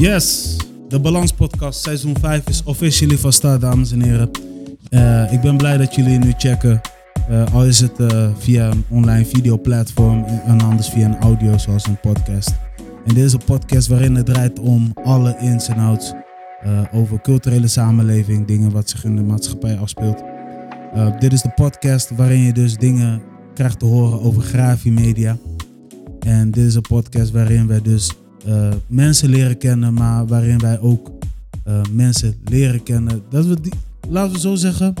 Yes, de Balans Podcast seizoen 5 is officially van start, dames en heren. Eh, ik ben blij dat jullie nu checken. Eh, al is het eh, via een online videoplatform en anders via een audio zoals een podcast. En dit is een podcast waarin het draait om alle ins en outs over culturele samenleving, dingen wat zich in de maatschappij afspeelt. Dit is de podcast waarin je dus dingen krijgt te horen over Grafi Media. En dit is een podcast waarin wij dus eh, mensen leren kennen, maar waarin wij ook eh, mensen leren kennen. Dat we die, laten we zo zeggen.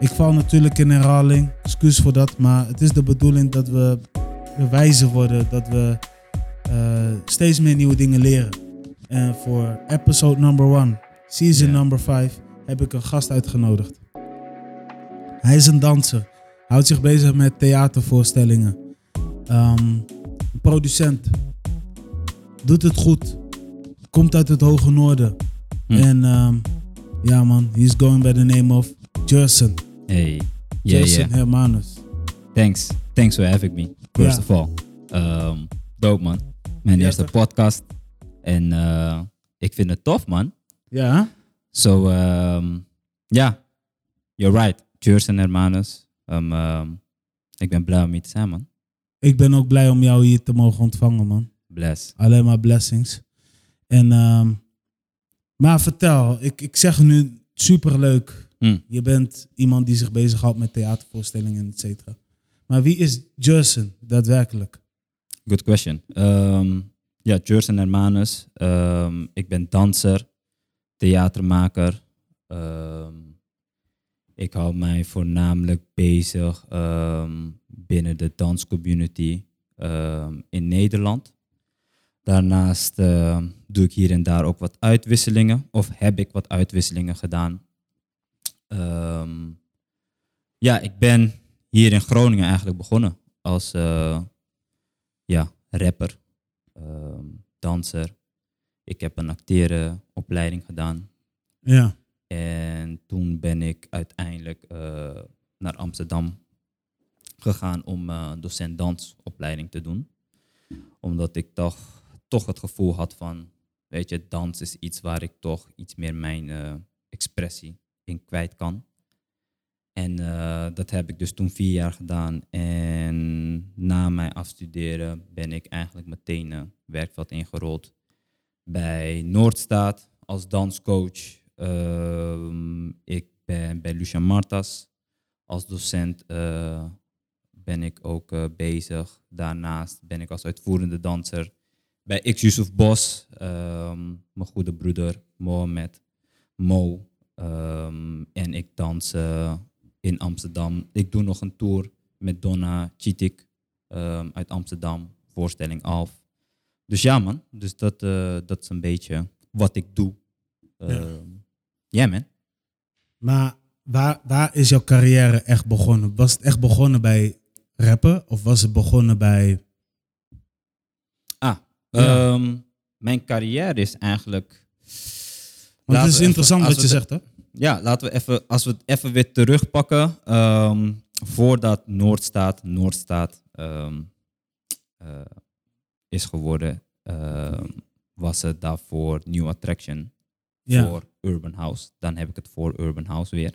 Ik val natuurlijk in herhaling, excuus voor dat, maar het is de bedoeling dat we wijzer worden, dat we eh, steeds meer nieuwe dingen leren. En voor episode number one, season number five, heb ik een gast uitgenodigd. Hij is een danser, houdt zich bezig met theatervoorstellingen, Ehm, producent, doet het goed, komt uit het hoge noorden. Hm. En ehm, ja man, he's going by the name of Jerson. Hey. Yeah, Jerson yeah. Hermanus. Thanks. Thanks for having me. First Ja. of all. Um, dope man. Mijn Ja, eerste toch? podcast. En eh, ik vind het tof man. Ja? So, um, ja. You're right. Hermanos. Um, um, ik ben blij om hier te zijn man. ik ben ook blij om jou hier te mogen ontvangen man. Bless. Alleen maar blessings. En, ehm, maar vertel, ik, ik zeg nu superleuk. Hm. Je bent iemand die zich bezighoudt met theatervoorstellingen, et cetera. Maar wie is Jerson daadwerkelijk? Good question. Um, ja, Cheers en hermanos. Um, ik ben danser, theatermaker. Um, ik hou mij voornamelijk bezig ehm, binnen de danscommunity ehm, in Nederland. Daarnaast ehm, doe ik hier en daar ook wat uitwisselingen, of heb ik wat uitwisselingen gedaan. Ehm, ja, ik ben hier in Groningen eigenlijk begonnen als eh, ja, rapper, ehm, danser. Ik heb een acterenopleiding gedaan. Ja, En toen ben ik uiteindelijk eh, naar Amsterdam gegaan om eh, docent dansopleiding te doen. Omdat ik toch, toch het gevoel had van, weet je, dans is iets waar ik toch iets meer mijn eh, expressie in kwijt kan. En eh, dat heb ik dus toen vier jaar gedaan. En na mijn afstuderen ben ik eigenlijk meteen uh, werkveld ingerold bij Noordstaat als danscoach. Ehm, ik ben bij Lucia Martas als docent. eh, ben ik ook eh, bezig. Daarnaast ben ik als uitvoerende danser bij X Yusuf Bos. ehm, mijn goede broeder Mohamed Mo. ehm, en ik dans in Amsterdam. Ik doe nog een tour met Donna Chitik ehm, uit Amsterdam. Voorstelling Alf. Dus ja man, dus dat, eh, dat is een beetje wat ik doe. Ja. Ja man. maar waar, waar is jouw carrière echt begonnen? Was het echt begonnen bij rappen of was het begonnen bij... Ja. ehm, mijn carrière is eigenlijk... Want het is interessant even- wat je zegt, hè? Ja, laten we even, als we het even weer terugpakken. ehm, voordat Noordstaat Noordstaat ehm, eh, is geworden, was het daarvoor New Attraction Ja. voor Urban House. Dan heb ik het voor Urban House weer.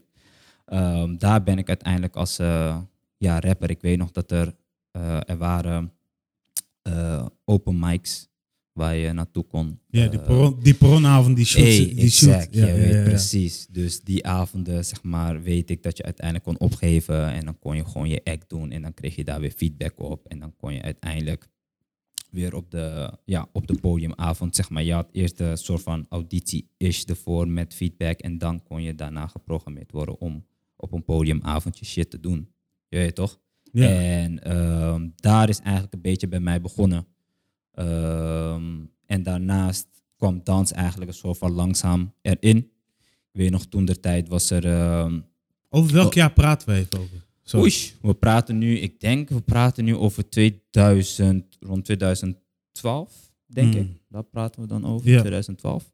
Daar ben ik uiteindelijk als eh, ja, rapper. Ik weet nog dat er, eh, er waren eh, open mics waar je naartoe kon. Ja, die, Eh, die perronavond, die shoot. Hey, die shoot. exact, je weet precies. Dus die avonden, zeg maar, weet ik dat je uiteindelijk kon opgeven en dan kon je gewoon je act doen en dan kreeg je daar weer feedback op en dan kon je uiteindelijk weer op de, ja, op de podiumavond, zeg maar, je had eerst een soort van auditie-ish ervoor met feedback en dan kon je daarna geprogrammeerd worden om op een podiumavondje shit te doen. Je weet toch? Ja. En ehm, daar is eigenlijk een beetje bij mij begonnen. Ehm, en daarnaast kwam dans eigenlijk een soort van langzaam erin. Ik weet nog, toen de tijd was er... ehm Over welk jaar praten we even over? Oei, we praten nu, ik denk, we praten nu over 2000, rond 2012, denk Hmm. ik. Daar praten we dan over, Ja. 2012.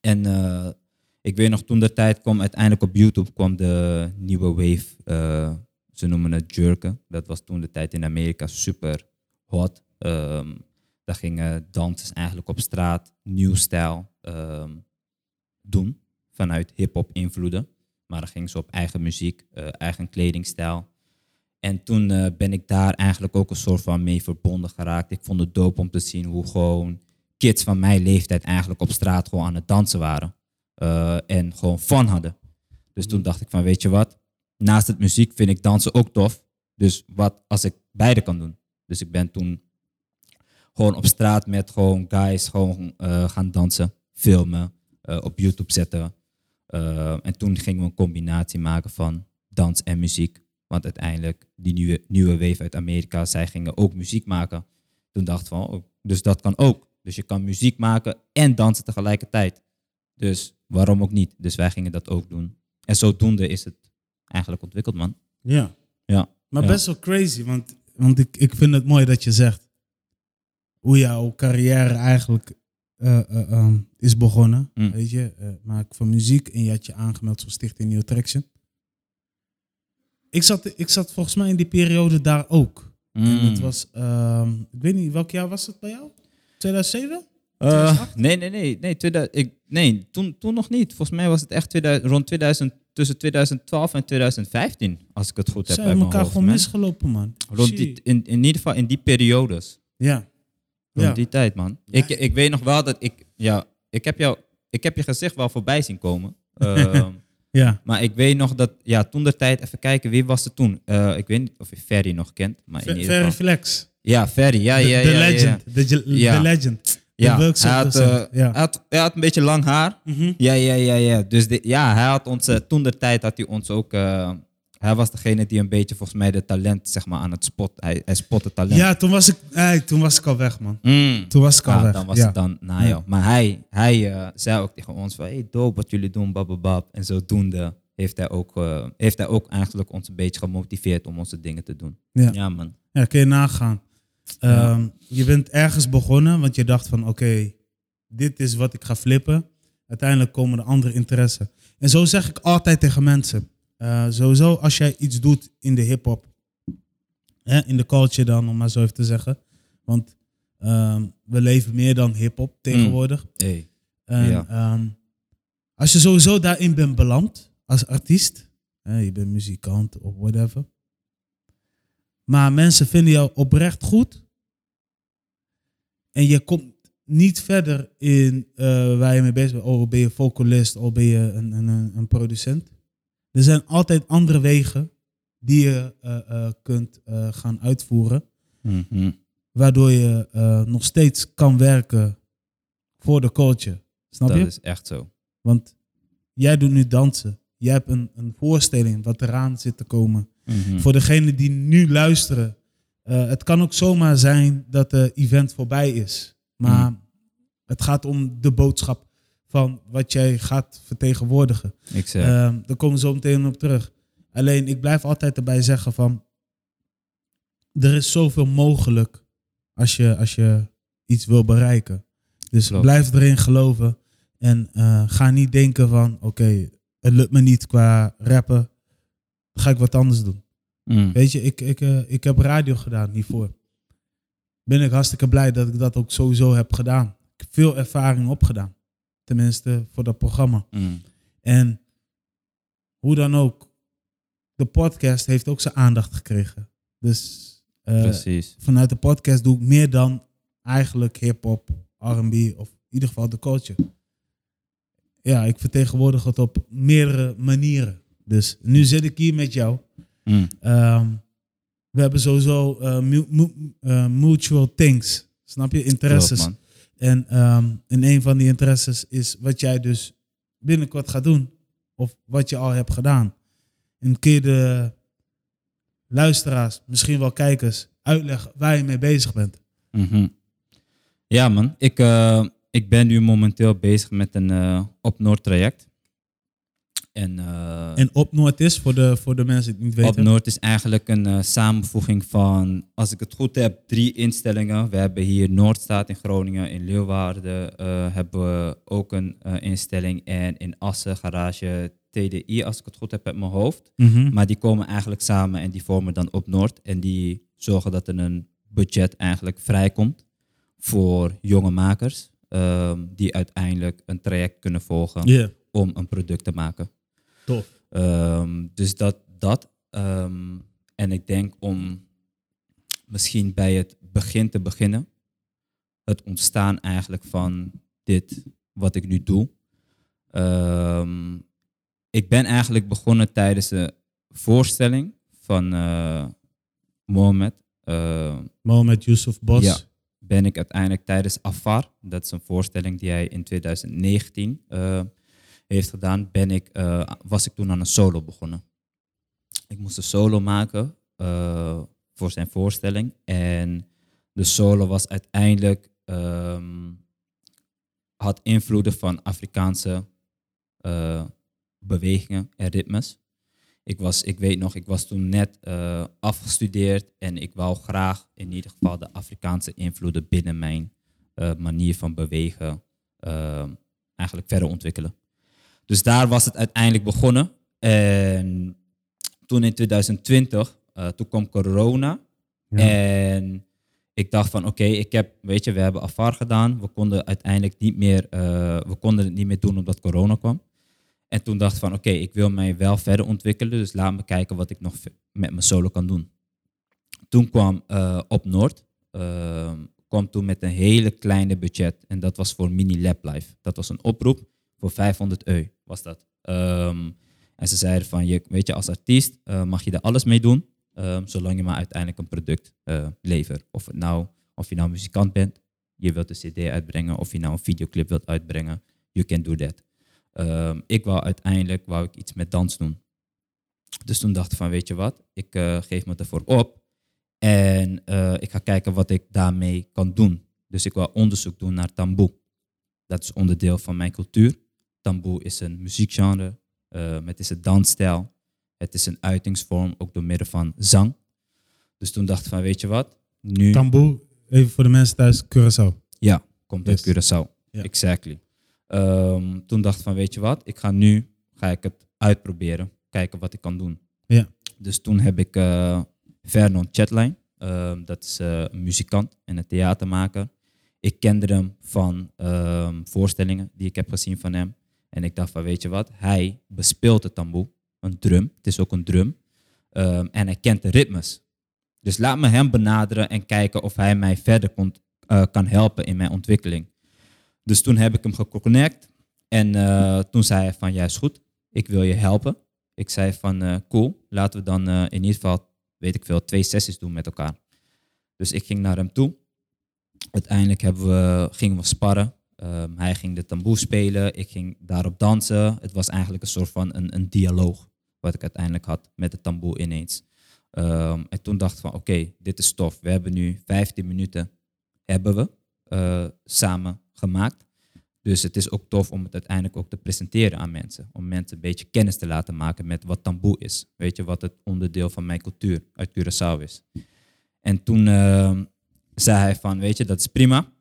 En eh, ik weet nog, toen de tijd kwam uiteindelijk op YouTube kwam de nieuwe wave. eh, ze noemen het jerken. Dat was toen de tijd in Amerika super hot. Ehm, Daar gingen dansers eigenlijk op straat nieuw stijl ehm, doen. Vanuit hip-hop invloeden. Maar dan gingen ze op eigen muziek, eh, eigen kledingstijl. En toen eh, ben ik daar eigenlijk ook een soort van mee verbonden geraakt. Ik vond het dope om te zien hoe gewoon kids van mijn leeftijd eigenlijk op straat gewoon aan het dansen waren. Eh, en gewoon fun hadden. Dus toen dacht ik van, weet je wat? Naast het muziek vind ik dansen ook tof. Dus wat als ik beide kan doen? Dus ik ben toen gewoon op straat met gewoon guys gewoon eh, gaan dansen, filmen, eh, op YouTube zetten. Eh, en toen gingen we een combinatie maken van dans en muziek. Want uiteindelijk, die nieuwe, nieuwe wave uit Amerika, zij gingen ook muziek maken. Toen dacht ik van, oh, dus dat kan ook. Dus je kan muziek maken en dansen tegelijkertijd. Dus waarom ook niet? Dus wij gingen dat ook doen. En zodoende is het eigenlijk ontwikkeld, man. Ja. Ja. Maar Ja. best wel crazy, want, want ik, ik vind het mooi dat je zegt hoe jouw carrière eigenlijk eh, eh, ehm, is begonnen. Mm. Weet je, eh, maak van muziek en je had je aangemeld voor Stichting New Traction. Ik zat, ik zat volgens mij in die periode daar ook. En Mm. het was, ehm, ik weet niet, welk jaar was het bij jou? 2007? Eh, 2008? nee, nee, nee. Nee, 2000, ik, nee toen, toen nog niet. Volgens mij was het echt 2000, rond 2000, tussen 2012 en 2015, als ik het goed heb we mijn elkaar gewoon man. misgelopen, man. Rond die, in, in ieder geval in die periodes. Ja. Rond Ja. die tijd, man. Ik, ik weet nog wel dat ik... Ja, ik heb, jou, ik heb je gezicht wel voorbij zien komen. Ehm, Ja. maar ik weet nog dat... Ja, toen de tijd... Even kijken, wie was het toen? Eh, ik weet niet of je Ferry nog kent. Maar in ieder geval... Flex. Ja, Ferry. Ja, De ja, ja, ja, ja. legend. De ge- Ja. de legend. Ja, hij had, eh, ja. hij, had, hij had een beetje lang haar. Mhm. Ja, ja, ja, ja. Dus de, ja, hij had ons, eh, toen de tijd had hij ons ook. eh, hij was degene die een beetje volgens mij de talent zeg maar aan het spot. Hij, hij spotte talent. Ja, toen was, ik, hey, toen was ik al weg, man. Mm. Toen was ik al Ah, weg. dan was ja. het dan na Ja. Maar hij, hij zei ook tegen ons van, hey, dope wat jullie doen, bababab. En zodoende heeft hij, ook, eh, heeft hij ook eigenlijk ons een beetje gemotiveerd om onze dingen te doen. Ja. Ja, man. Ja, kun je nagaan. Ja. Ehm, je bent ergens begonnen, want je dacht van oké, dit is wat ik ga flippen. Uiteindelijk komen er andere interesse. En zo zeg ik altijd tegen mensen. eh, sowieso als jij iets doet in de hip-hop, in de culture dan, om maar zo even te zeggen. Want ehm, we leven meer dan hip-hop tegenwoordig. Hey. En, Ja. ehm, als je sowieso daarin bent beland als artiest, hè, je bent muzikant of whatever. Maar mensen vinden jou oprecht goed. En je komt niet verder in eh, waar je mee bezig bent. Oh, ben je vocalist of ben je een, een, een, producent. Er zijn altijd andere wegen die je eh, eh, kunt gaan uitvoeren. Mhm. Waardoor je nog steeds kan werken voor de culture. Snap Dat je? is echt zo. Want jij doet nu dansen. Jij hebt een, een voorstelling wat eraan zit te komen. Mhm. Voor degenen die nu luisteren. eh, het kan ook zomaar zijn dat de event voorbij is. Maar Mm. het gaat om de boodschap van wat jij gaat vertegenwoordigen. Ik zeg, Ehm, daar komen we zo meteen op terug. Alleen, ik blijf altijd erbij zeggen van... Er is zoveel mogelijk als je, als je iets wil bereiken. Dus Klopt. blijf erin geloven. En eh, ga niet denken van... Oké, het lukt me niet qua rappen. Ga ik wat anders doen. Mm. Weet je, ik, ik, eh, ik heb radio gedaan hiervoor. Ben ik hartstikke blij dat ik dat ook sowieso heb gedaan. Ik heb veel ervaring opgedaan. Tenminste, voor dat programma. Mm. En hoe dan ook, de podcast heeft ook zijn aandacht gekregen. Dus eh, vanuit de podcast doe ik meer dan eigenlijk hip-hop, RB of in ieder geval de culture. Ja, ik vertegenwoordig het op meerdere manieren. Dus nu zit ik hier met jou. Mm. Ehm, we hebben sowieso eh, mu- mu- eh, mutual things. Snap je? Interesses. Klopt. En ehm, in een van die interesses is wat jij dus binnenkort gaat doen. Of wat je al hebt gedaan. En kun je de luisteraars, misschien wel kijkers, uitleggen waar je mee bezig bent. Mhm. Ja, man. Ik, eh, ik ben nu momenteel bezig met een op Noord traject. En, eh, En op Noord is, voor de, voor de mensen die het niet op weten. Noord is eigenlijk een eh, samenvoeging van, als ik het goed heb, drie instellingen. We hebben hier Noordstaat in Groningen, in Leeuwarden eh, hebben we ook een instelling. En in Assen, garage TDI, als ik het goed heb uit mijn hoofd. Mhm. Maar die komen eigenlijk samen en die vormen dan op Noord. En die zorgen dat er een budget eigenlijk vrijkomt voor jonge makers ehm, die uiteindelijk een traject kunnen volgen om een product te maken. Tof. Ehm, dus dat, dat ehm, en ik denk om misschien bij het begin te beginnen, het ontstaan eigenlijk van dit wat ik nu doe. Ehm, ik ben eigenlijk begonnen tijdens de voorstelling van eh Mohamed. eh, Mohamed Yusuf Bos. Ja. ben ik uiteindelijk tijdens Afar, dat is een voorstelling die hij in 2019 eh, heeft gedaan, ben ik, eh, was ik toen aan een solo begonnen. Ik moest een solo maken eh, voor zijn voorstelling. En de solo was uiteindelijk, ehm, had invloeden van Afrikaanse eh, bewegingen en ritmes. Ik, was, ik weet nog, ik was toen net afgestudeerd en ik wou graag in ieder geval de Afrikaanse invloeden binnen mijn manier van bewegen eh, eigenlijk verder ontwikkelen. Dus daar was het uiteindelijk begonnen. En toen in 2020, eh, toen kwam corona. Ja. En ik dacht van oké, ik heb, weet je, we hebben afar gedaan. We konden uiteindelijk niet meer, eh, we konden het niet meer doen omdat corona kwam. En toen dacht ik van oké, ik wil mij wel verder ontwikkelen. Dus laat me kijken wat ik nog met mijn solo kan doen. Toen kwam eh, Op Noord. eh, kwam toen met een hele kleine budget. En dat was voor Mini Lab Life. Dat was een oproep voor 500 euro was dat. Ehm, en ze zeiden van, je, weet je, als artiest eh, mag je er alles mee doen. ehm, zolang je maar uiteindelijk een product eh, levert. Of, nou, of je nou muzikant bent, je wilt een cd uitbrengen. Of je nou een videoclip wilt uitbrengen. You can do that. Ehm, ik wou uiteindelijk wou ik iets met dans doen. Dus toen dacht ik van, weet je wat, ik eh, geef me ervoor op. En ik ga kijken wat ik daarmee kan doen. Dus ik wil onderzoek doen naar tamboe. Dat is onderdeel van mijn cultuur. Tamboe is een muziekgenre. eh, het is een dansstijl. Het is een uitingsvorm, ook door middel van zang. Dus toen dacht ik van, weet je wat, nu... Tamboe, even voor de mensen thuis, Curaçao. Ja, komt uit. Curaçao. Ja. Exactly. Ehm, toen dacht ik van, weet je wat, ik ga nu ga ik het uitproberen, kijken wat ik kan doen. Ja. Dus toen heb ik eh Vernon Chatline, ehm, dat is eh, een muzikant en een theatermaker. Ik kende hem van ehm, voorstellingen die ik heb gezien van hem. En ik dacht van, weet je wat, hij bespeelt de tamboe, een drum. Het is ook een drum. Ehm, en hij kent de ritmes. Dus laat me hem benaderen en kijken of hij mij verder kon, eh, kan helpen in mijn ontwikkeling. Dus toen heb ik hem geconnect. En eh, toen zei hij van, ja is goed, ik wil je helpen. Ik zei van, eh, cool, laten we dan in ieder geval, weet ik veel, twee sessies doen met elkaar. Dus ik ging naar hem toe. Uiteindelijk we, gingen we sparren. Ehm, hij ging de tamboe spelen, ik ging daarop dansen. Het was eigenlijk een soort van een, een dialoog, wat ik uiteindelijk had met de tamboe ineens. Ehm, en toen dacht ik van, oké, dit is tof. We hebben nu 15 minuten hebben we eh, samen gemaakt. Dus het is ook tof om het uiteindelijk ook te presenteren aan mensen. Om mensen een beetje kennis te laten maken met wat tamboe is. Weet je, wat het onderdeel van mijn cultuur uit Curaçao is. En toen ehm, zei hij van, weet je, dat is prima.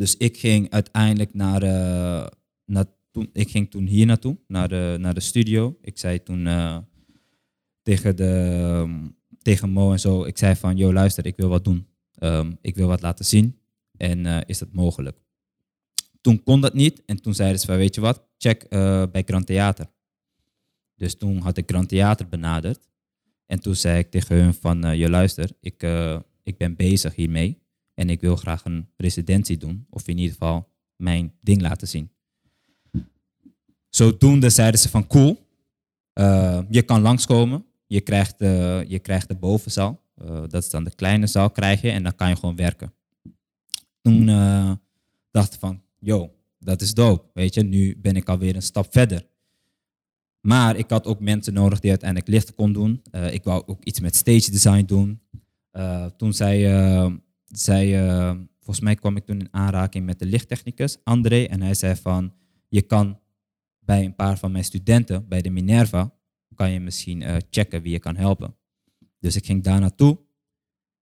Dus ik ging uiteindelijk naar, eh, naar toen, ik ging toen hier naartoe, naar de, naar de studio. Ik zei toen eh, tegen, de, ehm, tegen Mo en zo, ik zei van, yo luister, ik wil wat doen. Ehm, ik wil wat laten zien. En eh, is dat mogelijk? Toen kon dat niet. En toen zeiden ze van, weet je wat, check eh, bij Grand Theater. Dus toen had ik Grand Theater benaderd. En toen zei ik tegen hun van, eh, je luister, ik, eh, ik ben bezig hiermee. En ik wil graag een residentie doen. Of in ieder geval mijn ding laten zien. Zodoende zeiden ze van, cool, eh, je kan langskomen. Je krijgt, de, je krijgt de bovenzaal. Eh, dat is dan de kleine zaal krijg je. En dan kan je gewoon werken. Toen eh, dacht ik van, yo, dat is dope. Weet je, nu ben ik alweer een stap verder. Maar ik had ook mensen nodig die uiteindelijk licht kon doen. Ik wou ook iets met stage design doen. Toen zei, zei eh, volgens mij kwam ik toen in aanraking met de lichttechnicus, André. En hij zei van, je kan bij een paar van mijn studenten, bij de Minerva, kan je misschien eh, checken wie je kan helpen. Dus ik ging daar naartoe.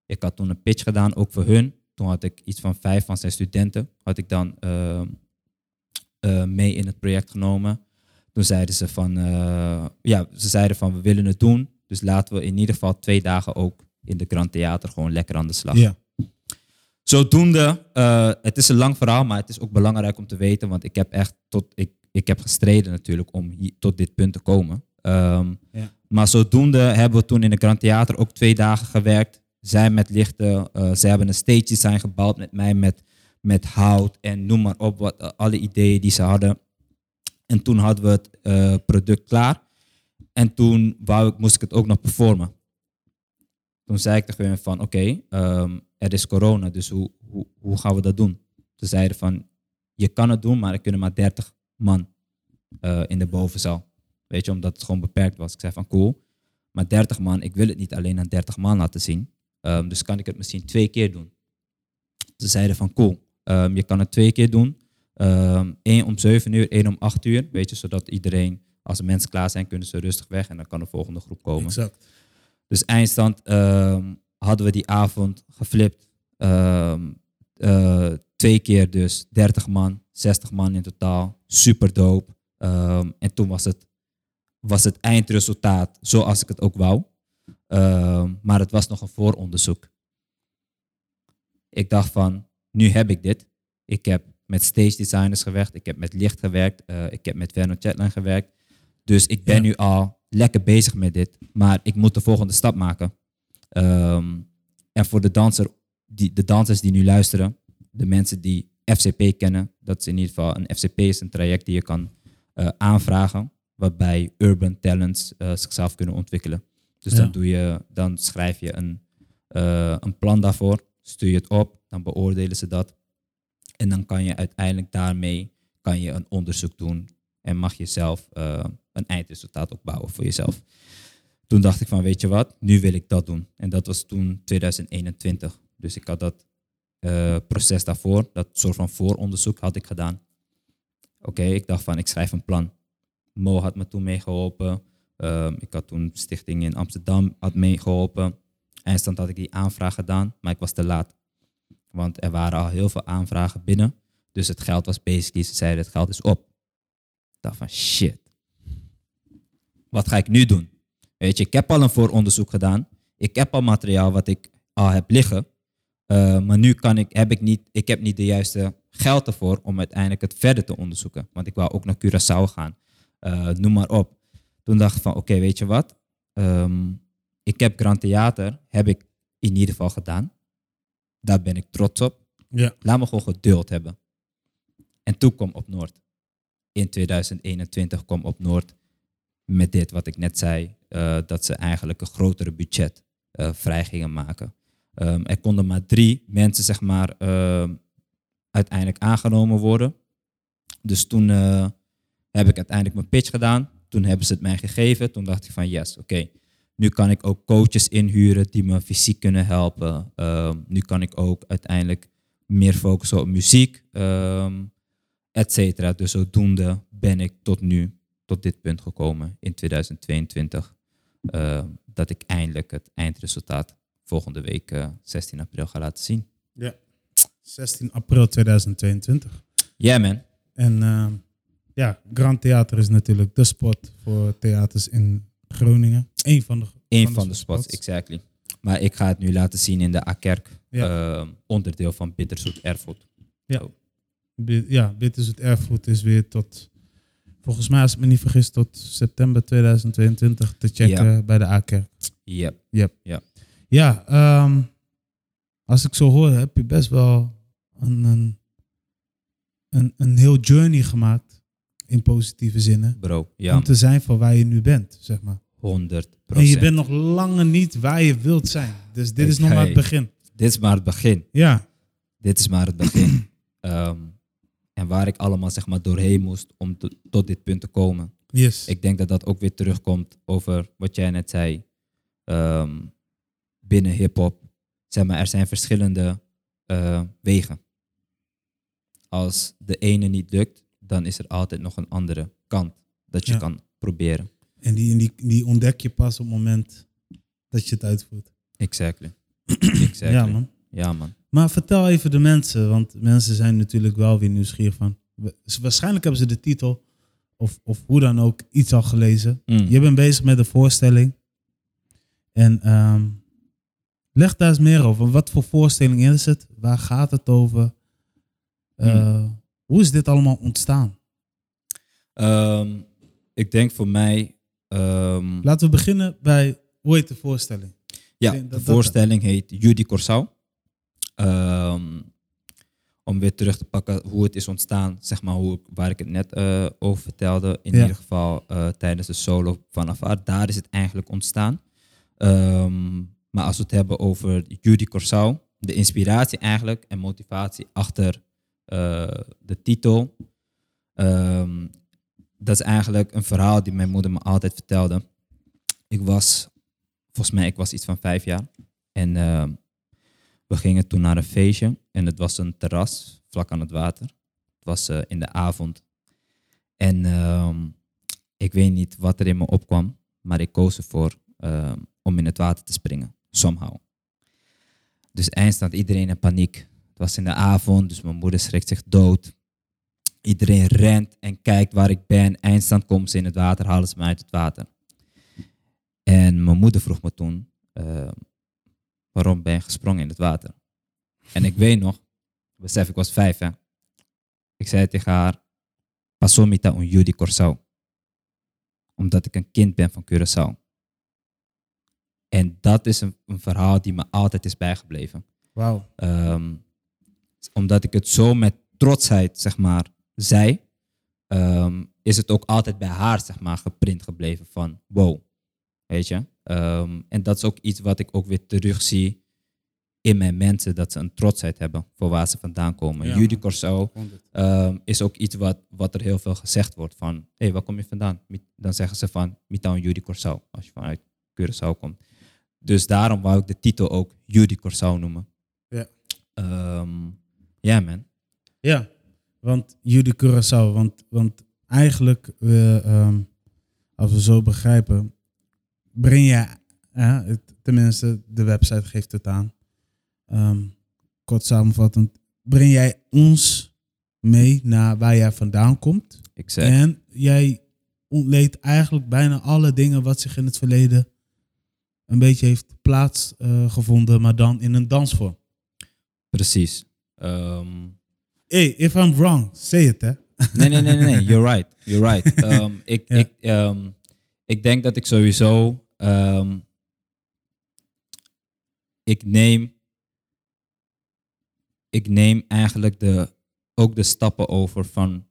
Ik had toen een pitch gedaan, ook voor hun. Toen had ik iets van vijf van zijn studenten, had ik dan eh, eh, mee in het project genomen. Toen zeiden ze van, ja, ze zeiden van we willen het doen. Dus laten we in ieder geval twee dagen ook in de Grand Theater gewoon lekker aan de slag. Ja. Zodoende, eh, het is een lang verhaal, maar het is ook belangrijk om te weten, want ik heb echt tot, ik, ik heb gestreden natuurlijk om hier, tot dit punt te komen. Ehm, Ja. Maar zodoende hebben we toen in de Grand Theater ook twee dagen gewerkt. Zij met lichten, eh, zij hebben een stage design gebouwd met mij met, met hout en noem maar op, wat, eh, alle ideeën die ze hadden. En toen hadden we het product klaar. En toen wou ik, moest ik het ook nog performen. Toen zei ik tegen hen van, oké, ehm, er is corona, dus hoe, hoe, hoe gaan we dat doen? Ze zeiden van, je kan het doen, maar er kunnen maar 30 man eh, in de bovenzaal. Weet je, omdat het gewoon beperkt was. Ik zei van, cool, maar 30 man, ik wil het niet alleen aan 30 man laten zien. Ehm, dus kan ik het misschien twee keer doen? Ze zeiden van, cool, ehm, je kan het twee keer doen. Eén om 7 uur, één om 8 uur. Weet je, zodat iedereen, als de mensen klaar zijn, kunnen ze rustig weg en dan kan de volgende groep komen. Exact. Dus eindstand hadden we die avond geflipt. Ehm, eh, twee keer dus 30 man, 60 man in totaal. Super dope. Ehm, en toen was het, was het eindresultaat zoals ik het ook wou. Ehm, maar het was nog een vooronderzoek. Ik dacht van, nu heb ik dit. Ik heb met stage designers gewerkt. Ik heb met licht gewerkt. eh, ik heb met Verno Chatline gewerkt. Dus ik ben Ja. nu al lekker bezig met dit. Maar ik moet de volgende stap maken. Ehm, en voor de, danser, die, de dansers die nu luisteren, de mensen die FCP kennen, dat is in ieder geval een FCP is een traject die je kan eh, aanvragen, waarbij urban talents eh, zichzelf kunnen ontwikkelen. Dus Ja. dan, doe je, dan schrijf je een, eh, een plan daarvoor, stuur je het op, dan beoordelen ze dat. En dan kan je uiteindelijk daarmee kan je een onderzoek doen en mag je zelf een eindresultaat opbouwen voor jezelf. Toen dacht ik van, weet je wat, nu wil ik dat doen. En dat was toen 2021. Dus ik had dat eh, proces daarvoor, dat soort van vooronderzoek had ik gedaan. Oké, ik dacht van, ik schrijf een plan. Mo had me toen meegeholpen. Ehm, ik had toen stichting in Amsterdam had meegeholpen. Eindstand had ik die aanvraag gedaan, maar ik was te laat. Want er waren al heel veel aanvragen binnen. Dus het geld was basically, ze zeiden het geld is op. Ik dacht van shit. Wat ga ik nu doen? Weet je, ik heb al een vooronderzoek gedaan. Ik heb al materiaal wat ik al heb liggen. Uh, maar nu kan ik, heb ik, niet, ik heb niet de juiste geld ervoor om uiteindelijk het verder te onderzoeken. Want ik wou ook naar Curaçao gaan. Uh, noem maar op. Toen dacht ik van, oké, okay, weet je wat? Um, ik heb Grand Theater, heb ik in ieder geval gedaan. Daar ben ik trots op. Ja. Laat me gewoon geduld hebben. En toen kwam Op Noord. In 2021 kwam Op Noord met dit wat ik net zei. Uh, dat ze eigenlijk een grotere budget uh, vrij gingen maken. Um, er konden maar drie mensen, zeg maar, uh, uiteindelijk aangenomen worden. Dus toen uh, heb ik uiteindelijk mijn pitch gedaan. Toen hebben ze het mij gegeven. Toen dacht ik van yes, oké. Nu kan ik ook coaches inhuren die me fysiek kunnen helpen. Um, nu kan ik ook uiteindelijk meer focussen op muziek, um, et cetera. Dus zodoende ben ik tot nu, tot dit punt gekomen in 2022. Uh, dat ik eindelijk het eindresultaat volgende week uh, 16 april ga laten zien. Ja, 16 april 2022. Ja, yeah, man. En uh, ja, Grand Theater is natuurlijk de spot voor theaters in Groningen. Eén van de, Eén van, van de spots, spots, exactly. Maar ik ga het nu laten zien in de A-kerk, ja. onderdeel van Bitterzoet Erfurt. Ja, ja Bitterzoet Erfurt is weer tot, volgens mij als ik me niet vergis, tot september 2022 te checken Ja. bij de A-kerk. Yep. Yep. Ja. Ja, ehm, als ik zo hoor, heb je best wel een, een, een, een heel journey gemaakt in positieve zinnen. Bro, ja, Om te zijn van waar je nu bent, zeg maar. 100 En je bent nog lange niet waar je wilt zijn. Dus dit is nog maar het begin. Dit is maar het begin. Ja, Dit is maar het begin. Ehm, en waar ik allemaal zeg maar doorheen moest om te- tot dit punt te komen. yes. Ik denk dat dat ook weer terugkomt over wat jij net zei. Ehm, binnen hip-hop. Zeg maar, er zijn verschillende eh, wegen. Als de ene niet lukt, dan is er altijd nog een andere kant dat je Ja. kan proberen. En die, die, die ontdek je pas op het moment dat je het uitvoert. Exactly. exactly. Ja, man. Ja, man. Maar vertel even de mensen, want mensen zijn natuurlijk wel weer nieuwsgierig van. Waarschijnlijk hebben ze de titel of, of hoe dan ook iets al gelezen. Mm. Je bent bezig met een voorstelling. En ehm, Leg daar eens meer over. Wat voor voorstelling is het? Waar gaat het over? Uh, Hoe is dit allemaal ontstaan? Ehm, ik denk voor mij. ehm, Laten we beginnen bij hoe heet de voorstelling? Ja, de voorstelling heet Judy Corsau. Ehm, om weer terug te pakken hoe het is ontstaan, zeg maar, hoe, waar ik het net eh, over vertelde. In Ja. ieder geval eh, tijdens de solo vanaf haar. Daar is het eigenlijk ontstaan. Ehm, maar als we het hebben over Judy Corsau, de inspiratie eigenlijk en motivatie achter eh, de titel. ehm, dat is eigenlijk een verhaal die mijn moeder me altijd vertelde. Ik was volgens mij, ik was iets van vijf jaar. En we gingen toen naar een feestje. En het was een terras vlak aan het water. Het was eh, in de avond. En ehm, ik weet niet wat er in me opkwam. Maar ik koos ervoor ehm, om in het water te springen. Somehow. Dus eindstand iedereen in paniek. Het was in de avond, dus mijn moeder schrikt zich dood. Iedereen rent en kijkt waar ik ben. Eindstand komen ze in het water, halen ze me uit het water. En mijn moeder vroeg me toen, eh, waarom ben je gesprongen in het water? En ik weet nog, besef ik was vijf hè. Ik zei tegen haar, Pasomita un Judy Corsau. Omdat ik een kind ben van Curaçao. En dat is een, een verhaal die me altijd is bijgebleven. Wauw. Ehm, omdat ik het zo met trotsheid, zeg maar, zei, ehm, is het ook altijd bij haar, zeg maar, geprint gebleven van wow. Weet je? Ehm, en dat is ook iets wat ik ook weer terugzie in mijn mensen, dat ze een trotsheid hebben voor waar ze vandaan komen. Ja, Judy. Corso ehm, is ook iets wat, wat er heel veel gezegd wordt van, hé, hey, waar kom je vandaan? Dan zeggen ze van, Mitown Judy Corso, als je vanuit Curaçao komt. Dus daarom wou ik de titel ook Judy Corso noemen. Ja. Ehm, Ja, man. Ja, want jullie Curaçao, want, want eigenlijk, als we zo begrijpen, breng je, eh, het, tenminste de website geeft het aan, Ehm, kort samenvattend, breng jij ons mee naar waar jij vandaan komt. Zeg, En jij ontleedt eigenlijk bijna alle dingen wat zich in het verleden een beetje heeft plaatsgevonden, maar dan in een dansvorm. precies. Ehm, Hey, if I'm wrong, say it, hè. Nee, nee, nee, nee, nee. You're right. You're right. Ehm, ik, Ja. ik, ik denk dat ik sowieso. Ehm, ik neem. Ik neem eigenlijk de, ook de stappen over van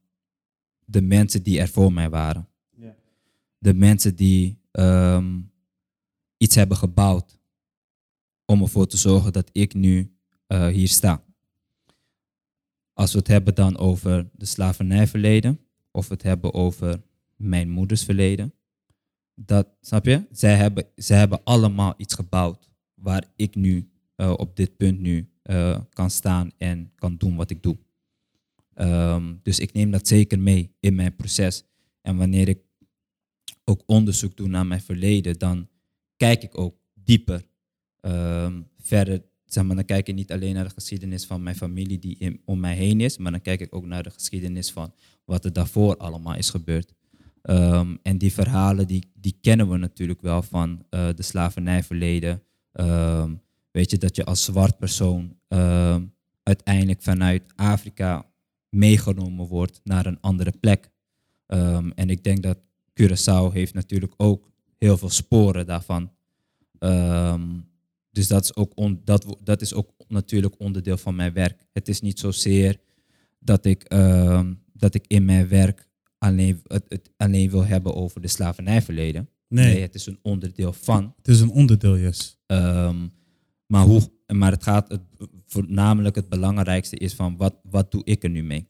de mensen die er voor mij waren. Ja. De mensen die ehm, iets hebben gebouwd om ervoor te zorgen dat ik nu eh, hier sta als we het hebben dan over de slavernijverleden, of we het hebben over mijn moeders verleden, dat, snap je? Zij hebben, zij hebben allemaal iets gebouwd waar ik nu eh, op dit punt nu eh, kan staan en kan doen wat ik doe. Ehm, dus ik neem dat zeker mee in mijn proces. En wanneer ik ook onderzoek doe naar mijn verleden, dan kijk ik ook dieper ehm, verder zeg maar, dan kijk ik niet alleen naar de geschiedenis van mijn familie die om mij heen is, maar dan kijk ik ook naar de geschiedenis van wat er daarvoor allemaal is gebeurd. Ehm, en die verhalen, die, die kennen we natuurlijk wel van eh, de slavernijverleden. Ehm, weet je, dat je als zwart persoon ehm, uiteindelijk vanuit Afrika meegenomen wordt naar een andere plek. En ik denk dat Curaçao heeft natuurlijk ook heel veel sporen daarvan. Dus dat is, ook dat, dat is ook natuurlijk onderdeel van mijn werk. Het is niet zozeer dat ik, dat ik in mijn werk alleen, het, het alleen wil hebben over de slavernijverleden. Nee, het is een onderdeel van. het is een onderdeel, yes. Ehm, maar, hoe, maar het gaat, het, voornamelijk het belangrijkste is van wat, wat doe ik er nu mee?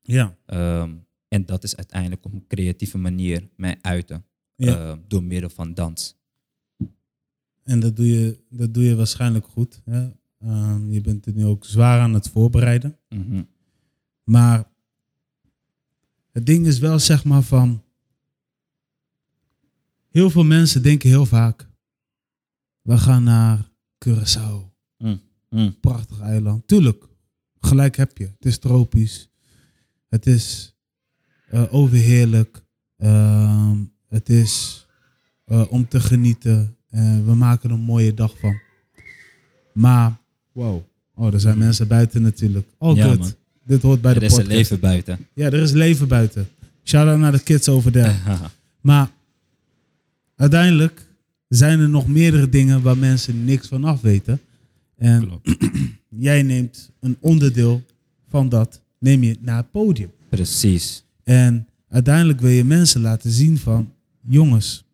Ja, Ehm, en dat is uiteindelijk op een creatieve manier mij uiten ja. eh, door middel van dans. en dat doe, je, dat doe je waarschijnlijk goed. Hè? Ehm, je bent er nu ook zwaar aan het voorbereiden. Mhm. Maar het ding is wel zeg maar van. Heel veel mensen denken heel vaak. We gaan naar Curaçao. Mm, mm. Prachtig eiland. Tuurlijk, gelijk heb je. Het is tropisch. Het is eh, overheerlijk. Ehm, het is eh, om te genieten. We maken een mooie dag van. Maar, wow. Oh, er zijn mensen buiten natuurlijk. All Ja. Dit hoort bij Er de is podcast. een leven buiten. Ja, er is leven buiten. Shout-out naar de kids over there. Maar uiteindelijk zijn er nog meerdere dingen waar mensen niks van af weten. En Klopt. jij neemt een onderdeel van dat, neem je naar het podium. Precies. En uiteindelijk wil je mensen laten zien van, jongens,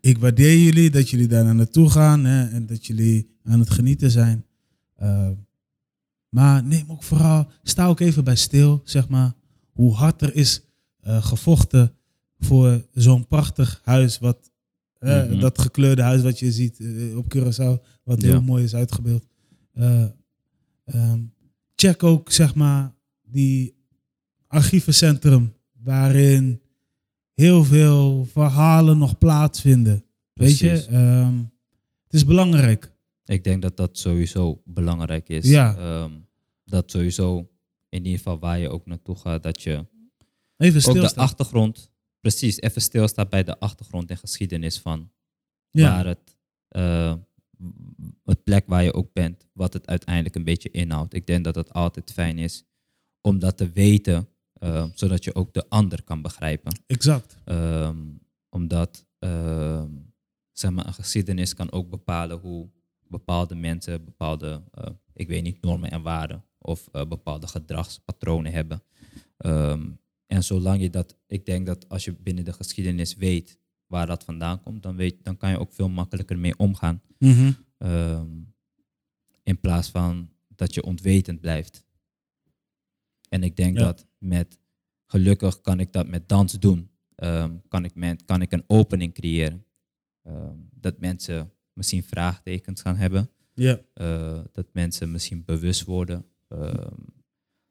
ik waardeer jullie dat jullie daar naar naartoe gaan hè, en dat jullie aan het genieten zijn. Uh, maar neem ook vooral, sta ook even bij stil, zeg maar, hoe hard er is uh, gevochten voor zo'n prachtig huis, wat, uh, mm -hmm. dat gekleurde huis wat je ziet uh, op Curaçao, wat ja. heel mooi is uitgebeeld. Um, check ook, zeg maar, die archievencentrum waarin heel veel verhalen nog plaatsvinden. Precies. Weet je, um, het is belangrijk. Ik denk dat dat sowieso belangrijk is. Ja. Um, dat sowieso, in ieder geval waar je ook naartoe gaat, dat je even ook de achtergrond, precies, even stilstaat bij de achtergrond en geschiedenis van ja. waar het, uh, het plek waar je ook bent, wat het uiteindelijk een beetje inhoudt. Ik denk dat het altijd fijn is om dat te weten, uh, zodat je ook de ander kan begrijpen. Exact. Um, omdat uh, zeg maar, een geschiedenis kan ook bepalen hoe bepaalde mensen bepaalde, uh, ik weet niet, normen en waarden of uh, bepaalde gedragspatronen hebben. Um, en zolang je dat, ik denk dat als je binnen de geschiedenis weet waar dat vandaan komt, dan, weet, dan kan je ook veel makkelijker mee omgaan. Mm -hmm. um, in plaats van dat je ontwetend blijft. En ik denk Ja. dat met, gelukkig kan ik dat met dans doen. Um, kan, ik men, kan ik een opening creëren. Um, dat mensen misschien vraagtekens gaan hebben. Ja. Uh, dat mensen misschien bewust worden. Um,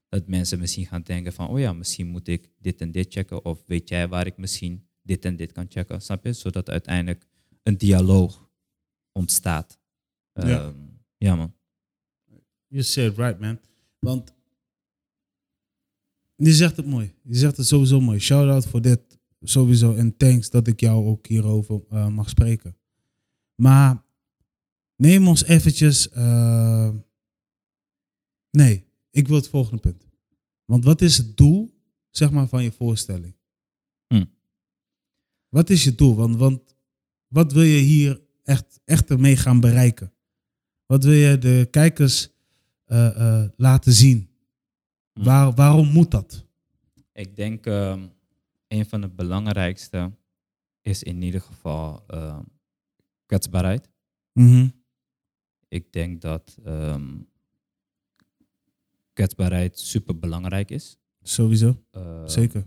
dat mensen misschien gaan denken van, oh ja, misschien moet ik dit en dit checken. Of weet jij waar ik misschien dit en dit kan checken. Snap je? Zodat uiteindelijk een dialoog ontstaat. Ja. Um, ja, man. You said right, man. Want je zegt het mooi. Je zegt het sowieso mooi. Shout out voor dit sowieso. En thanks dat ik jou ook hierover uh, mag spreken. Maar neem ons eventjes... Uh, nee, ik wil het volgende punt. Want wat is het doel, zeg maar, van je voorstelling? Hm. Wat is je doel? Want, want wat wil je hier echt, echt ermee gaan bereiken? Wat wil je de kijkers uh, uh, laten zien? Hm. Waar, waarom moet dat? Ik denk um, een van de belangrijkste is in ieder geval uh, kwetsbaarheid. Mm -hmm. Ik denk dat um, kwetsbaarheid super belangrijk is. Sowieso, Uh, zeker.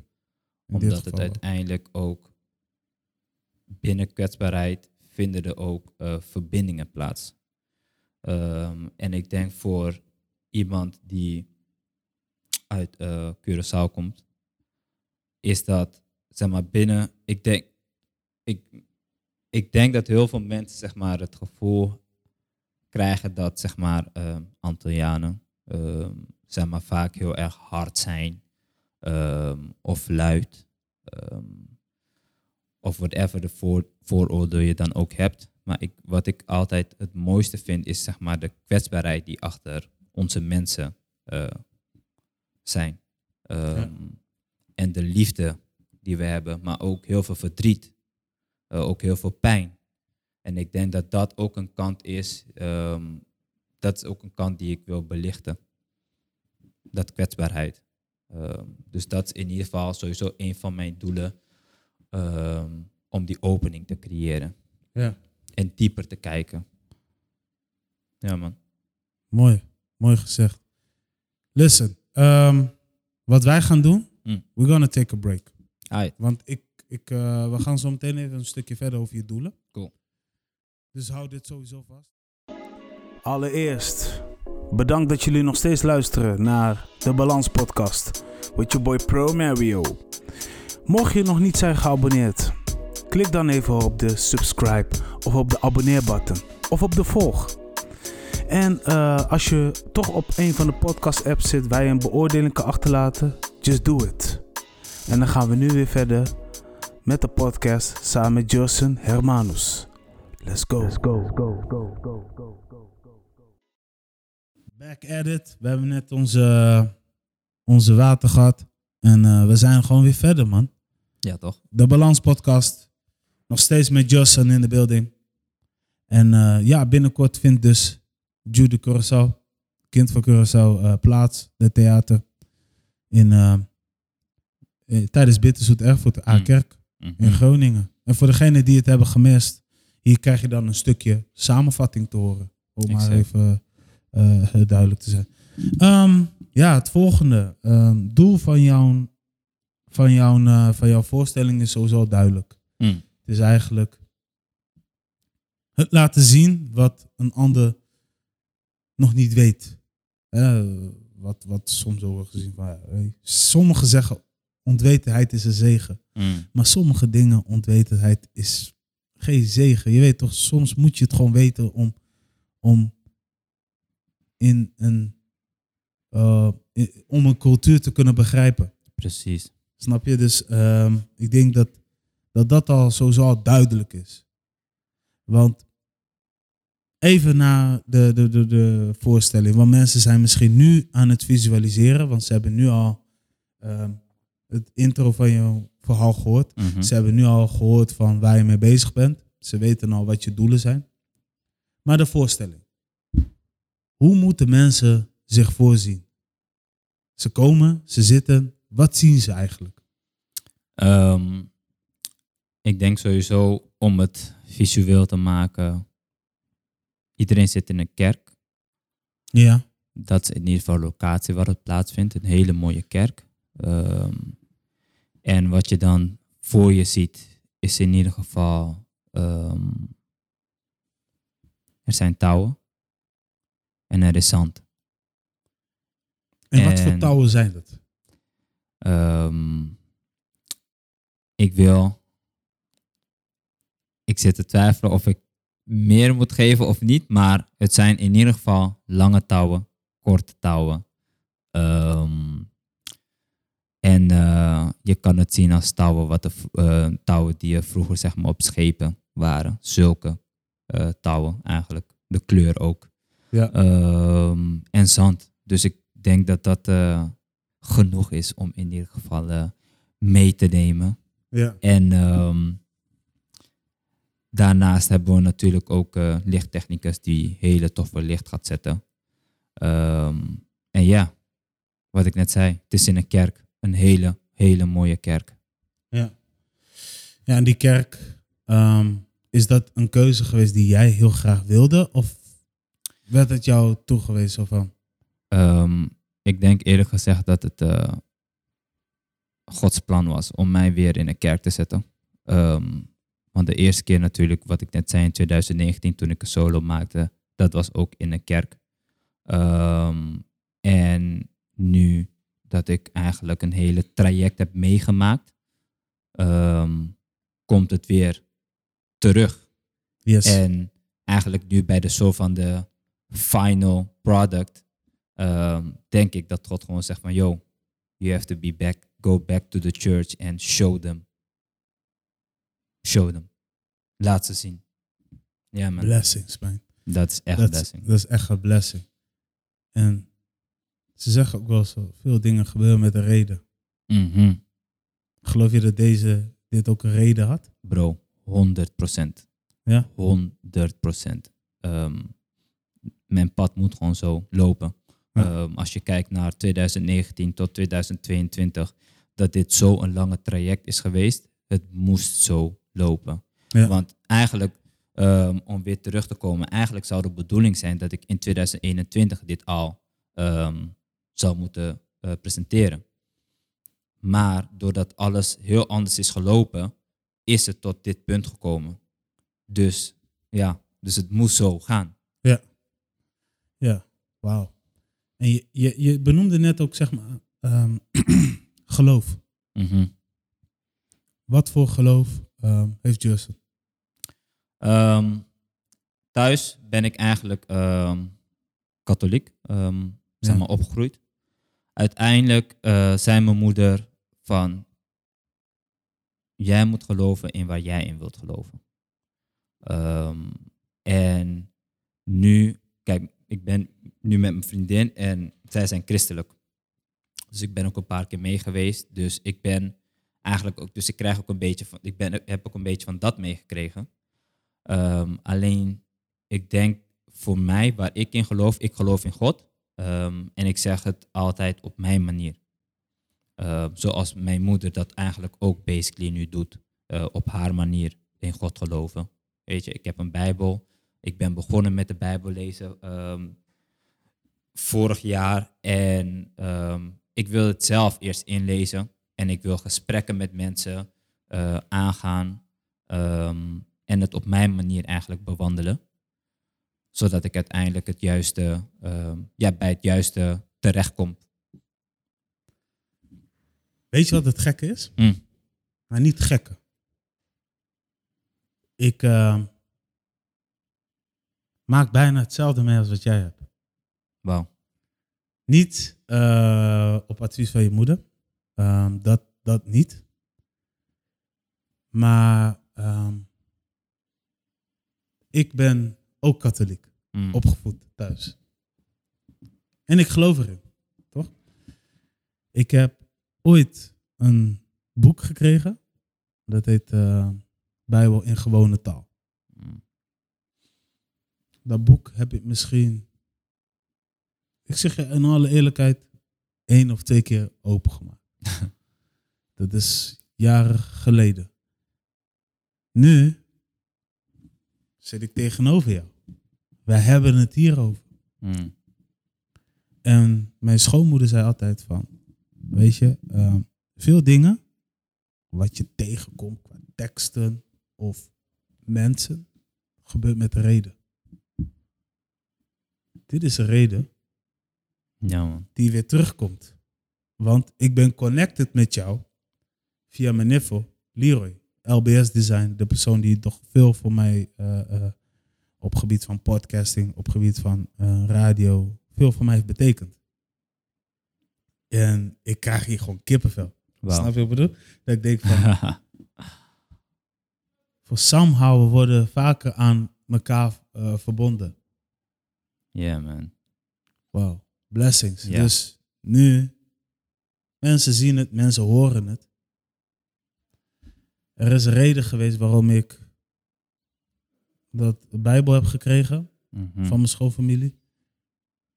In Omdat het uiteindelijk ook binnen kwetsbaarheid vinden er ook uh, verbindingen plaats. Um, en ik denk voor iemand die uit uh, Curaçao komt, is dat zeg maar binnen. Ik denk, ik, ik denk dat heel veel mensen zeg maar het gevoel krijgen dat zeg maar uh, Antillianen um, zeg maar vaak heel erg hard zijn um, of luid. Um, of whatever de voor, vooroordeel je dan ook hebt. Maar ik, wat ik altijd het mooiste vind, is zeg maar de kwetsbaarheid die achter onze mensen uh, zijn. Um, Ja. En de liefde die we hebben, maar ook heel veel verdriet. Uh, ook heel veel pijn. En ik denk dat dat ook een kant is, um, dat is ook een kant die ik wil belichten. Dat kwetsbaarheid. Um, dus dat is in ieder geval sowieso een van mijn doelen um, om die opening te creëren. Ja. En dieper te kijken. Ja, man. Mooi, mooi gezegd. Listen, um, wat wij gaan doen, Mm. we're gonna take a break. Aight. Want ik, ik, uh, we gaan zo meteen even een stukje verder over je doelen. Cool. Dus hou dit sowieso vast. Allereerst, bedankt dat jullie nog steeds luisteren naar de Balans Podcast. With your boy Pro Mario. Mocht je nog niet zijn geabonneerd, klik dan even op de subscribe of op de abonneerbutton of op de volg. En uh, als je toch op een van de podcast apps zit waar je een beoordeling kan achterlaten, just do it. En dan gaan we nu weer verder met de podcast samen met Josen Hermanus. Let's go, go, go, go, go. Back at it. We hebben net onze, onze water gehad. En eh, we zijn gewoon weer verder, man. Ja, toch? De Balans Podcast. Nog steeds met Justin in de building. En eh, ja, binnenkort vindt dus Jude Curaçao, kind van Curaçao, eh, plaats. De theater. In, eh, tijdens Bitterzoet Erfurt, A-kerk Mhm. in Groningen. En voor degenen die het hebben gemist, hier krijg je dan een stukje samenvatting te horen. Om maar even duidelijk te zijn. Ehm, ja, het volgende. Ehm, doel van jouw, van, jouw, eh, van jouw voorstelling is sowieso duidelijk. Mm. Het is eigenlijk het laten zien wat een ander nog niet weet. Eh, wat, wat soms ook wordt gezien van, sommigen zeggen ontwetenheid is een zegen. Mm. Maar sommige dingen, ontwetenheid is geen zegen. Je weet toch, soms moet je het gewoon weten om, om in een, eh, in- om een cultuur te kunnen begrijpen. Precies. Snap je? Dus ehm, ik denk dat, dat dat al sowieso al duidelijk is. Want even na de, de, de, de voorstelling, want mensen zijn misschien nu aan het visualiseren, want ze hebben nu al ehm, het intro van jouw verhaal gehoord. Mhm. Ze hebben nu al gehoord van waar je mee bezig bent. Ze weten al wat je doelen zijn. Maar de voorstelling. Hoe moeten mensen zich voorzien? Ze komen, ze zitten. Wat zien ze eigenlijk? Ehm, ik denk sowieso om het visueel te maken. Iedereen zit in een kerk. Ja. Dat is in ieder geval de locatie waar het plaatsvindt. Een hele mooie kerk. Ehm, en wat je dan voor je ziet, is in ieder geval. ehm, er zijn touwen. En er is zand. En, wat voor En- touwen zijn dat? Ehm, ik wil. Ik zit te twijfelen of ik meer moet geven of niet, maar het zijn in ieder geval lange touwen, korte touwen. Ehm, en eh, je kan het zien als touwen, wat de, eh, touwen die er vroeger zeg maar, op schepen waren. Zulke eh, touwen eigenlijk. De kleur ook. Ja. Ehm, en zand. Dus ik denk dat dat eh, genoeg is om in ieder geval eh, mee te nemen. Ja. En ehm, daarnaast hebben we natuurlijk ook eh, lichttechnicus die hele toffe licht gaat zetten. Ehm, en ja, wat ik net zei, het is in een kerk. Een hele, hele mooie kerk. Ja. Ja, en die kerk, is dat een keuze geweest die jij heel graag wilde? Of werd het jou toegewezen van? Ehm, ik denk eerlijk gezegd dat het eh, Gods plan was om mij weer in een kerk te zetten. Ehm, want de eerste keer natuurlijk, wat ik net zei in 2019 toen ik een solo maakte, dat was ook in een kerk. Ehm, en nu dat ik eigenlijk een hele traject heb meegemaakt, komt het weer terug. Yes. En eigenlijk nu bij de zo van de final product, ehm, denk ik dat God gewoon zegt van, yo, you have to be back, go back to the church and show them. Show them. Laat ze zien. Ja man, Blessings, man. dat is echt een blessing. dat is echt een blessing. En ze zeggen ook wel zo, veel dingen gebeuren met een reden. Mhm. Geloof je dat deze, dit ook een reden had? Bro, 100%. Ja? 100%. Ehm, mijn pad moet gewoon zo lopen. Ja. Ehm, als je kijkt naar 2019 tot 2022, dat dit zo een lange traject is geweest, het moest zo lopen. Ja. Want eigenlijk, ehm, om weer terug te komen, eigenlijk zou de bedoeling zijn dat ik in 2021 dit al ehm, zou moeten eh, presenteren. Maar doordat alles heel anders is gelopen, is het tot dit punt gekomen. Dus ja, dus het moest zo gaan. Wauw. En je, je, je benoemde net ook, zeg maar, ehm, geloof. Mhm. Wat voor geloof ehm, heeft Justin? Ehm, thuis ben ik eigenlijk katholiek, zeg maar opgegroeid. Uiteindelijk eh, zei mijn moeder van, jij moet geloven in waar jij in wilt geloven. Ehm, mijn vriendin en zij zijn christelijk. Dus ik ben ook een paar keer mee geweest. Dus ik ben eigenlijk ook, dus ik krijg ook een beetje van, ik ben, heb ook een beetje van dat meegekregen. Ehm, alleen, ik denk voor mij, waar ik in geloof, ik geloof in God. Ehm, en ik zeg het altijd op mijn manier. Ehm, zoals mijn moeder dat eigenlijk ook basically nu doet. eh, op haar manier in God geloven. Weet je, ik heb een Bijbel. Ik ben begonnen met de Bijbel lezen ehm, vorig jaar. En ehm, ik wil het zelf eerst inlezen. En ik wil gesprekken met mensen eh, aangaan. ehm, en het op mijn manier eigenlijk bewandelen. Zodat ik uiteindelijk het juiste, ja, bij het juiste terechtkom. Weet je wat het gekke is? Mm. Maar niet gekke. Ik maak bijna hetzelfde mee als wat jij hebt. Wauw. Niet eh, op advies van je moeder. Ehm, dat, dat niet. Maar ehm, ik ben ook katholiek. Mm. Opgevoed thuis. En ik geloof erin. Toch? Ik heb ooit een boek gekregen. Dat heet eh, Bijbel in gewone taal. Dat boek heb ik misschien, ik zeg je in alle eerlijkheid, één of twee keer opengemaakt. Dat is jaren geleden. Nu zit ik tegenover jou. Wij hebben het hierover. Mm. En mijn schoonmoeder zei altijd van, weet je, ehm, veel dingen wat je tegenkomt qua teksten of mensen, gebeurt met reden. Dit is een reden Ja, man. die weer terugkomt. Want ik ben connected met jou via mijn niffel, Leroy, LBS Design, de persoon die toch veel voor mij eh, eh, op gebied van podcasting, op gebied van eh, radio, veel voor mij heeft betekend. En ik krijg hier gewoon kippenvel. Wauw. Snap je wat ik bedoel? Dat ik denk van, voor somehow we worden vaker aan elkaar verbonden. Ja, man. Wow, blessings. Dus nu, mensen zien het, mensen horen het. Er is een reden geweest waarom ik dat Bijbel heb gekregen Mhm. van mijn schoonfamilie.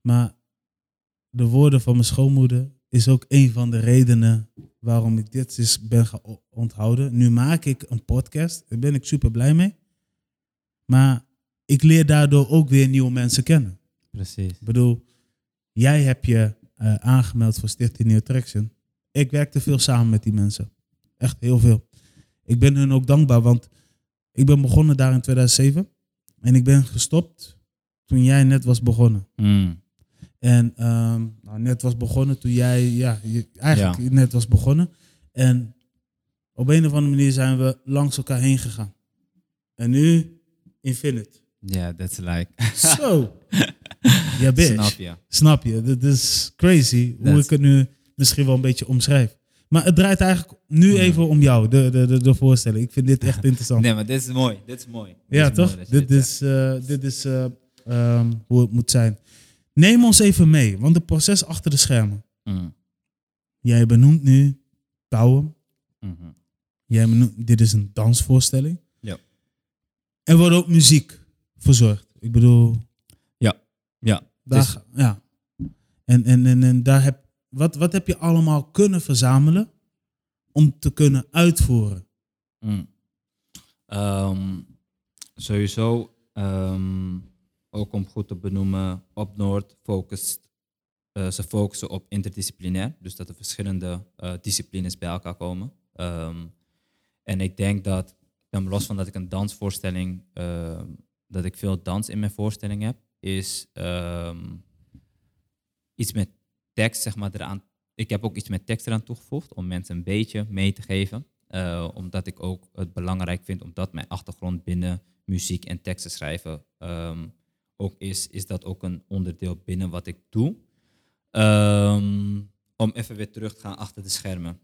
Maar de woorden van mijn schoonmoeder is ook een van de redenen waarom ik dit is ben gaan onthouden. Nu maak ik een podcast, daar ben ik super blij mee. Maar ik leer daardoor ook weer nieuwe mensen kennen. Precies. Ik bedoel, jij hebt je eh, aangemeld voor Stichting New Traction. Ik werkte veel samen met die mensen. Echt heel veel. Ik ben hun ook dankbaar, want ik ben begonnen daar in 2007. En ik ben gestopt toen jij net was begonnen. Mm. En ehm, nou, net was begonnen toen jij, ja, je, eigenlijk net was begonnen. En op een of andere manier zijn we langs elkaar heen gegaan. En nu, infinite. Ja, that's like. Zo. ja, bitch. Snap je? Snap je? Dit is crazy hoe ik het nu misschien wel een beetje omschrijf. Maar het draait eigenlijk nu Mhm. even om jou, de, de, de, de voorstelling. Ik vind dit echt interessant. Nee, maar dit is mooi. Dit is mooi. Dit ja, is toch? dat Dit is, eh, dit is eh, ehm, hoe het moet zijn. Neem ons even mee, want het proces achter de schermen. Mm. Jij benoemt nu Touwen. Mhm. Jij benoemt, dit is een dansvoorstelling. Ja. Er wordt ook muziek verzorgd. Ik bedoel, Ja. Daar, Dus- ja. En, en, en, en daar heb, wat, wat heb je allemaal kunnen verzamelen om te kunnen uitvoeren? Mm. Ehm, sowieso, ehm, ook om goed te benoemen, op Noord focust, eh, ze focussen op interdisciplinair. Dus dat er verschillende eh, disciplines bij elkaar komen. Ehm, en ik denk dat, los van dat ik een dansvoorstelling, ehm, dat ik veel dans in mijn voorstelling heb, is ehm, iets met tekst, zeg maar, eraan. Ik heb ook iets met tekst eraan toegevoegd om mensen een beetje mee te geven. Eh, omdat ik ook het belangrijk vind, omdat mijn achtergrond binnen muziek en teksten schrijven ehm, ook is, is dat ook een onderdeel binnen wat ik doe. Ehm, om even weer terug te gaan achter de schermen.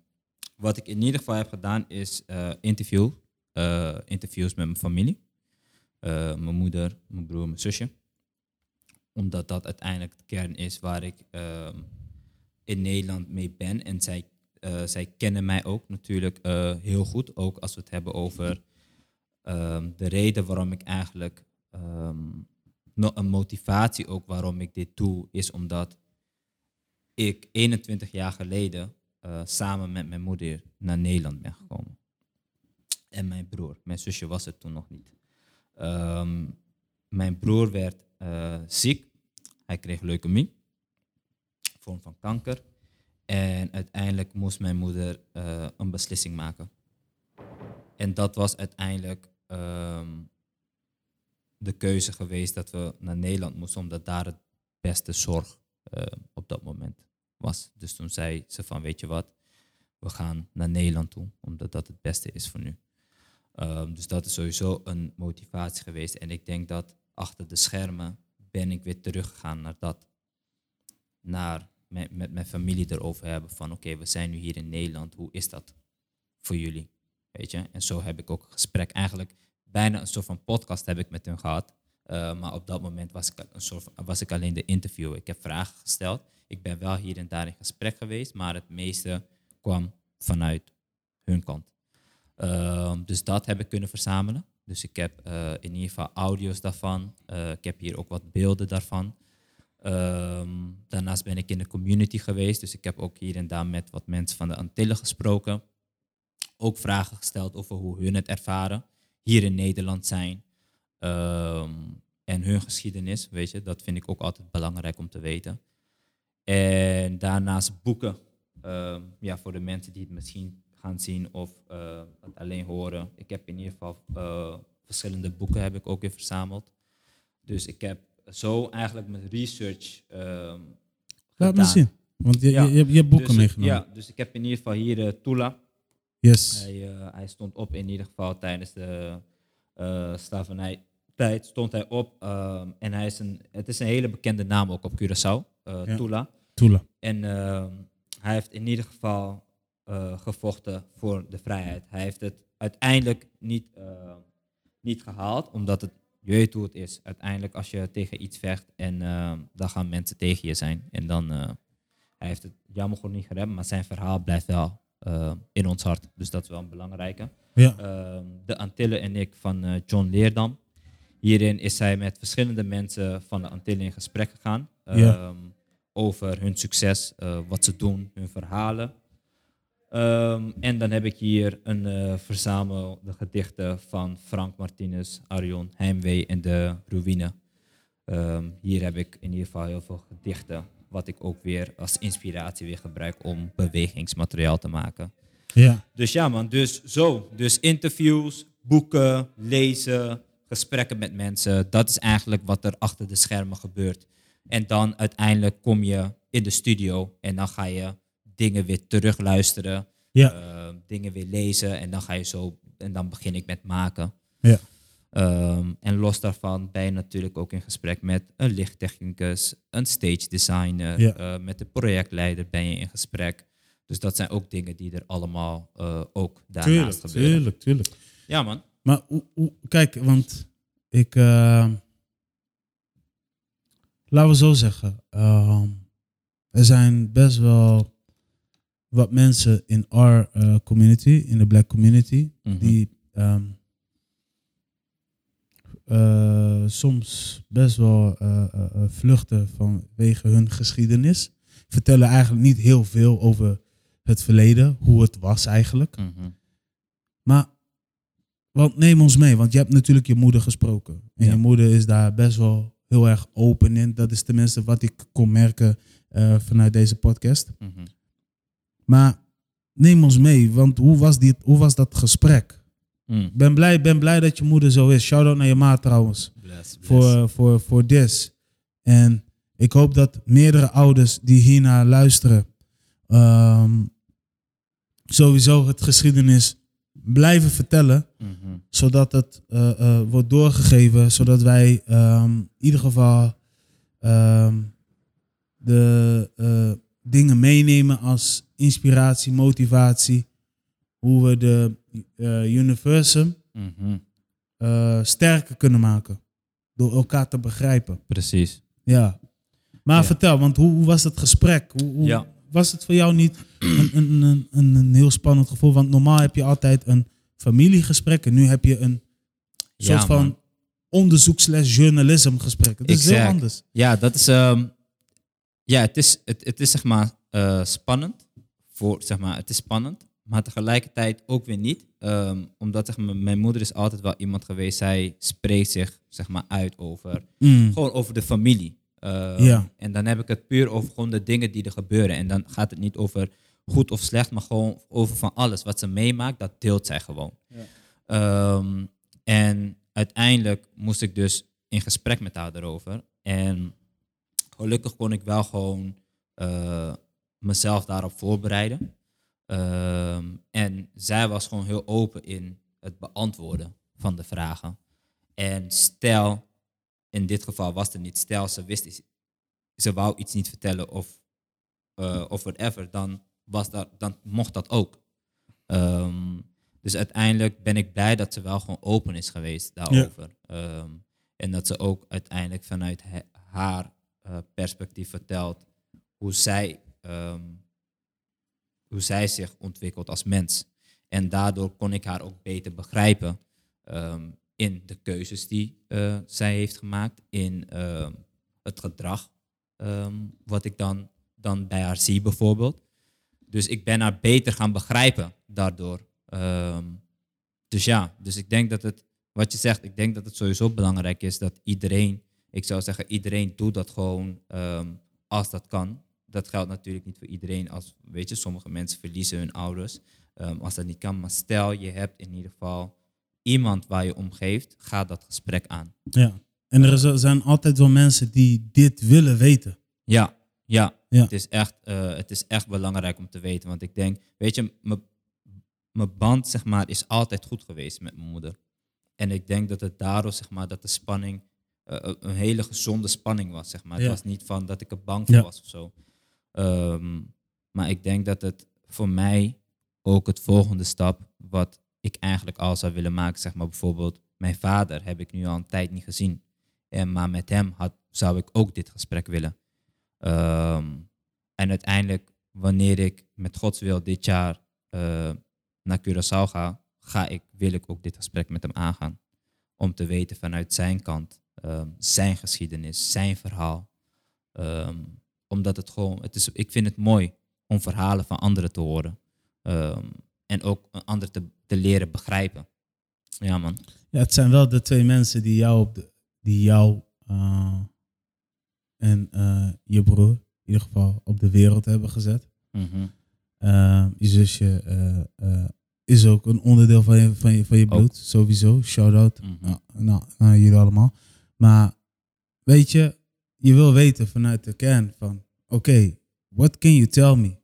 Wat ik in ieder geval heb gedaan is eh, interview, eh, interviews met mijn familie. Mijn moeder, mijn broer, mijn zusje. Omdat dat uiteindelijk de kern is waar ik ehm, in Nederland mee ben. En zij, eh, zij kennen mij ook natuurlijk eh, heel goed. Ook als we het hebben over ehm, de reden waarom ik eigenlijk ehm, no- een motivatie ook waarom ik dit doe, is omdat ik 21 jaar geleden eh, samen met mijn moeder naar Nederland ben gekomen. En mijn broer. Mijn zusje was er toen nog niet. Mijn broer werd eh, ziek. Hij kreeg leukemie, vorm van kanker. En uiteindelijk moest mijn moeder eh, een beslissing maken. En dat was uiteindelijk ehm, de keuze geweest dat we naar Nederland moesten, omdat daar het beste zorg eh, op dat moment was. Dus toen zei ze van, weet je wat, we gaan naar Nederland toe, omdat dat het beste is voor nu. Ehm, dus dat is sowieso een motivatie geweest. En ik denk dat achter de schermen ben ik weer teruggegaan naar dat. Naar met, met mijn familie erover hebben van oké, we zijn nu hier in Nederland. Hoe is dat voor jullie? Weet je? En zo heb ik ook een gesprek. Eigenlijk bijna een soort van podcast heb ik met hun gehad. Uh, maar op dat moment was ik, een soort was ik alleen de interviewer. Ik heb vragen gesteld. Ik ben wel hier en daar in gesprek geweest, maar het meeste kwam vanuit hun kant. Uh, dus dat heb ik kunnen verzamelen. Dus ik heb uh, in ieder geval audio's daarvan. Uh, ik heb hier ook wat beelden daarvan. Um, daarnaast ben ik in de community geweest. Dus ik heb ook hier en daar met wat mensen van de Antillen gesproken. Ook vragen gesteld over hoe hun het ervaren. Hier in Nederland zijn. Um, en hun geschiedenis, weet je. Dat vind ik ook altijd belangrijk om te weten. En daarnaast boeken. Um, ja, voor de mensen die het misschien gaan zien of uh, het alleen horen. Ik heb in ieder geval uh, verschillende boeken heb ik ook weer verzameld. Dus ik heb zo eigenlijk mijn research Laat me zien. Want je, ja. je, je, hebt, je hebt boeken dus, meegenomen. Ja, dus ik heb in ieder geval hier uh, Tula. Yes. Hij, hij, stond op in ieder geval tijdens de slavernij tijd stond hij op. Um, en hij is een, het is een hele bekende naam ook op Curaçao. Ja. Tula. Tula. En hij heeft in ieder geval uh, gevochten voor de vrijheid. Hij heeft het uiteindelijk niet, uh, niet gehaald, omdat het, je weet hoe het is. Uiteindelijk als je tegen iets vecht en uh, dan gaan mensen tegen je zijn. En dan, hij heeft het jammer genoeg niet gered, maar zijn verhaal blijft wel in ons hart. Dus dat is wel een belangrijke. Ja. Ehm, de Antillen en ik van John Leerdam. Hierin is hij met verschillende mensen van de Antillen in gesprek gegaan. Ja. Um, over hun succes, wat ze doen, hun verhalen. Um, en dan heb ik hier een uh, verzamelde gedichten van Frank Martinez, Arion, Heimwee en de Ruïne. Um, hier heb ik in ieder geval heel veel gedichten, wat ik ook weer als inspiratie weer gebruik om bewegingsmateriaal te maken. Ja. Dus ja man, dus zo. Dus interviews, boeken, lezen, gesprekken met mensen. Dat is eigenlijk wat er achter de schermen gebeurt. En dan uiteindelijk kom je in de studio en dan ga je dingen weer terugluisteren, Ja. uh, dingen weer lezen en dan ga je zo en dan begin ik met maken. Ja. Um, en los daarvan ben je natuurlijk ook in gesprek met een lichttechnicus, een stage designer, Ja. uh, met de projectleider ben je in gesprek. Dus dat zijn ook dingen die er allemaal uh, ook daarnaast Tuurlijk, gebeuren. tuurlijk, tuurlijk. Ja man. Maar kijk, want ik. Uh, laten we zo zeggen. Er zijn best wel wat mensen in our uh, community, in de black community, Mm -hmm. die um, soms best wel uh, vluchten vanwege hun geschiedenis. Vertellen eigenlijk niet heel veel over het verleden, hoe het was eigenlijk. Mm -hmm. Maar want neem ons mee, want je hebt natuurlijk je moeder gesproken. En Ja. je moeder is daar best wel heel erg open in. Dat is tenminste wat ik kon merken vanuit deze podcast. Mm -hmm. Maar neem ons mee, want hoe was, dit, hoe was dat gesprek? Mm. Ben blij, ben blij dat je moeder zo is. Shout-out naar je ma trouwens. Bless, bless. Voor, voor, voor dit. En ik hoop dat meerdere ouders die hiernaar luisteren... Um, sowieso het geschiedenis blijven vertellen, mm -hmm. zodat het uh, uh, wordt doorgegeven, zodat wij um, in ieder geval um, de uh, dingen meenemen als inspiratie, motivatie, hoe we de universum mm -hmm. sterker kunnen maken door elkaar te begrijpen. Precies. Ja. Maar Ja. vertel, want hoe, hoe was het gesprek? Hoe, hoe- Ja. Was het voor jou niet een, een, een, een, heel spannend gevoel? Want normaal heb je altijd een familiegesprek en nu heb je een Ja, soort van onderzoek slash journalism gesprek. Het is heel anders. Ja, dat is, ehm, ja, het is, het, het is zeg maar eh, spannend. Voor, zeg maar, het is spannend, maar tegelijkertijd ook weer niet. Ehm, omdat zeg maar, mijn moeder is altijd wel iemand geweest, zij spreekt zich zeg maar, uit over, Mm. gewoon over de familie. Ehm, Ja. En dan heb ik het puur over gewoon de dingen die er gebeuren. En dan gaat het niet over goed of slecht, maar gewoon over van alles. Wat ze meemaakt, dat deelt zij gewoon. Ehm, en uiteindelijk moest ik dus in gesprek met haar erover. En gelukkig kon ik wel gewoon eh, mezelf daarop voorbereiden. Ehm, en zij was gewoon heel open in het beantwoorden van de vragen. En stel, in dit geval was het niet, stel ze wist, iets- ze wou iets niet vertellen of, eh, of whatever, dan, was dat, dan mocht dat ook. Ehm, dus uiteindelijk ben ik blij dat ze wel gewoon open is geweest daarover. Ehm, en dat ze ook uiteindelijk vanuit haar eh, perspectief vertelt hoe zij, ehm, hoe zij zich ontwikkelt als mens. En daardoor kon ik haar ook beter begrijpen ehm, in de keuzes die eh, zij heeft gemaakt, in ehm, het gedrag wat ik dan, dan bij haar zie bijvoorbeeld. Dus ik ben haar beter gaan begrijpen daardoor. Dus ja, dus ik denk dat het, wat je zegt, ik denk dat het sowieso belangrijk is dat iedereen, ik zou zeggen, iedereen doet dat gewoon ehm, als dat kan. Dat geldt natuurlijk niet voor iedereen. Als, weet je, sommige mensen verliezen hun ouders ehm, als dat niet kan. Maar stel, je hebt in ieder geval iemand waar je om geeft, ga dat gesprek aan. Ja. En er zijn altijd wel mensen die dit willen weten. Ja, ja. Ja. Het, is echt, eh, het is echt belangrijk om te weten. Want ik denk, weet je, mijn band zeg maar, is altijd goed geweest met mijn moeder. En ik denk dat het daardoor, zeg maar, dat de spanning eh, een hele gezonde spanning was. Zeg maar. Ja. Het was niet van dat ik er bang voor Ja. was of zo. Ehm, maar ik denk dat het voor mij ook het volgende stap, wat ik eigenlijk al zou willen maken, zeg maar bijvoorbeeld, mijn vader heb ik nu al een tijd niet gezien. En, maar met hem had, zou ik ook dit gesprek willen. Ehm, en uiteindelijk, wanneer ik met Gods wil dit jaar eh, naar Curaçao ga, ga ik, wil ik ook dit gesprek met hem aangaan. Om te weten vanuit zijn kant, ehm, zijn geschiedenis, zijn verhaal. Ehm, omdat het gewoon, het is, ik vind het mooi om verhalen van anderen te horen. Ehm, en ook een ander te, te leren begrijpen. Ja, man. Ja, het zijn wel de twee mensen die jou, op de, die jou eh, en eh, je broer in ieder geval op de wereld hebben gezet. Mhm. Je zusje eh, is ook een onderdeel van je, van je, van je Ook. bloed, sowieso. Shout-out Mhm. nou, nou, naar jullie allemaal. Maar weet je, je wil weten vanuit de kern van... Oké, what can you tell me?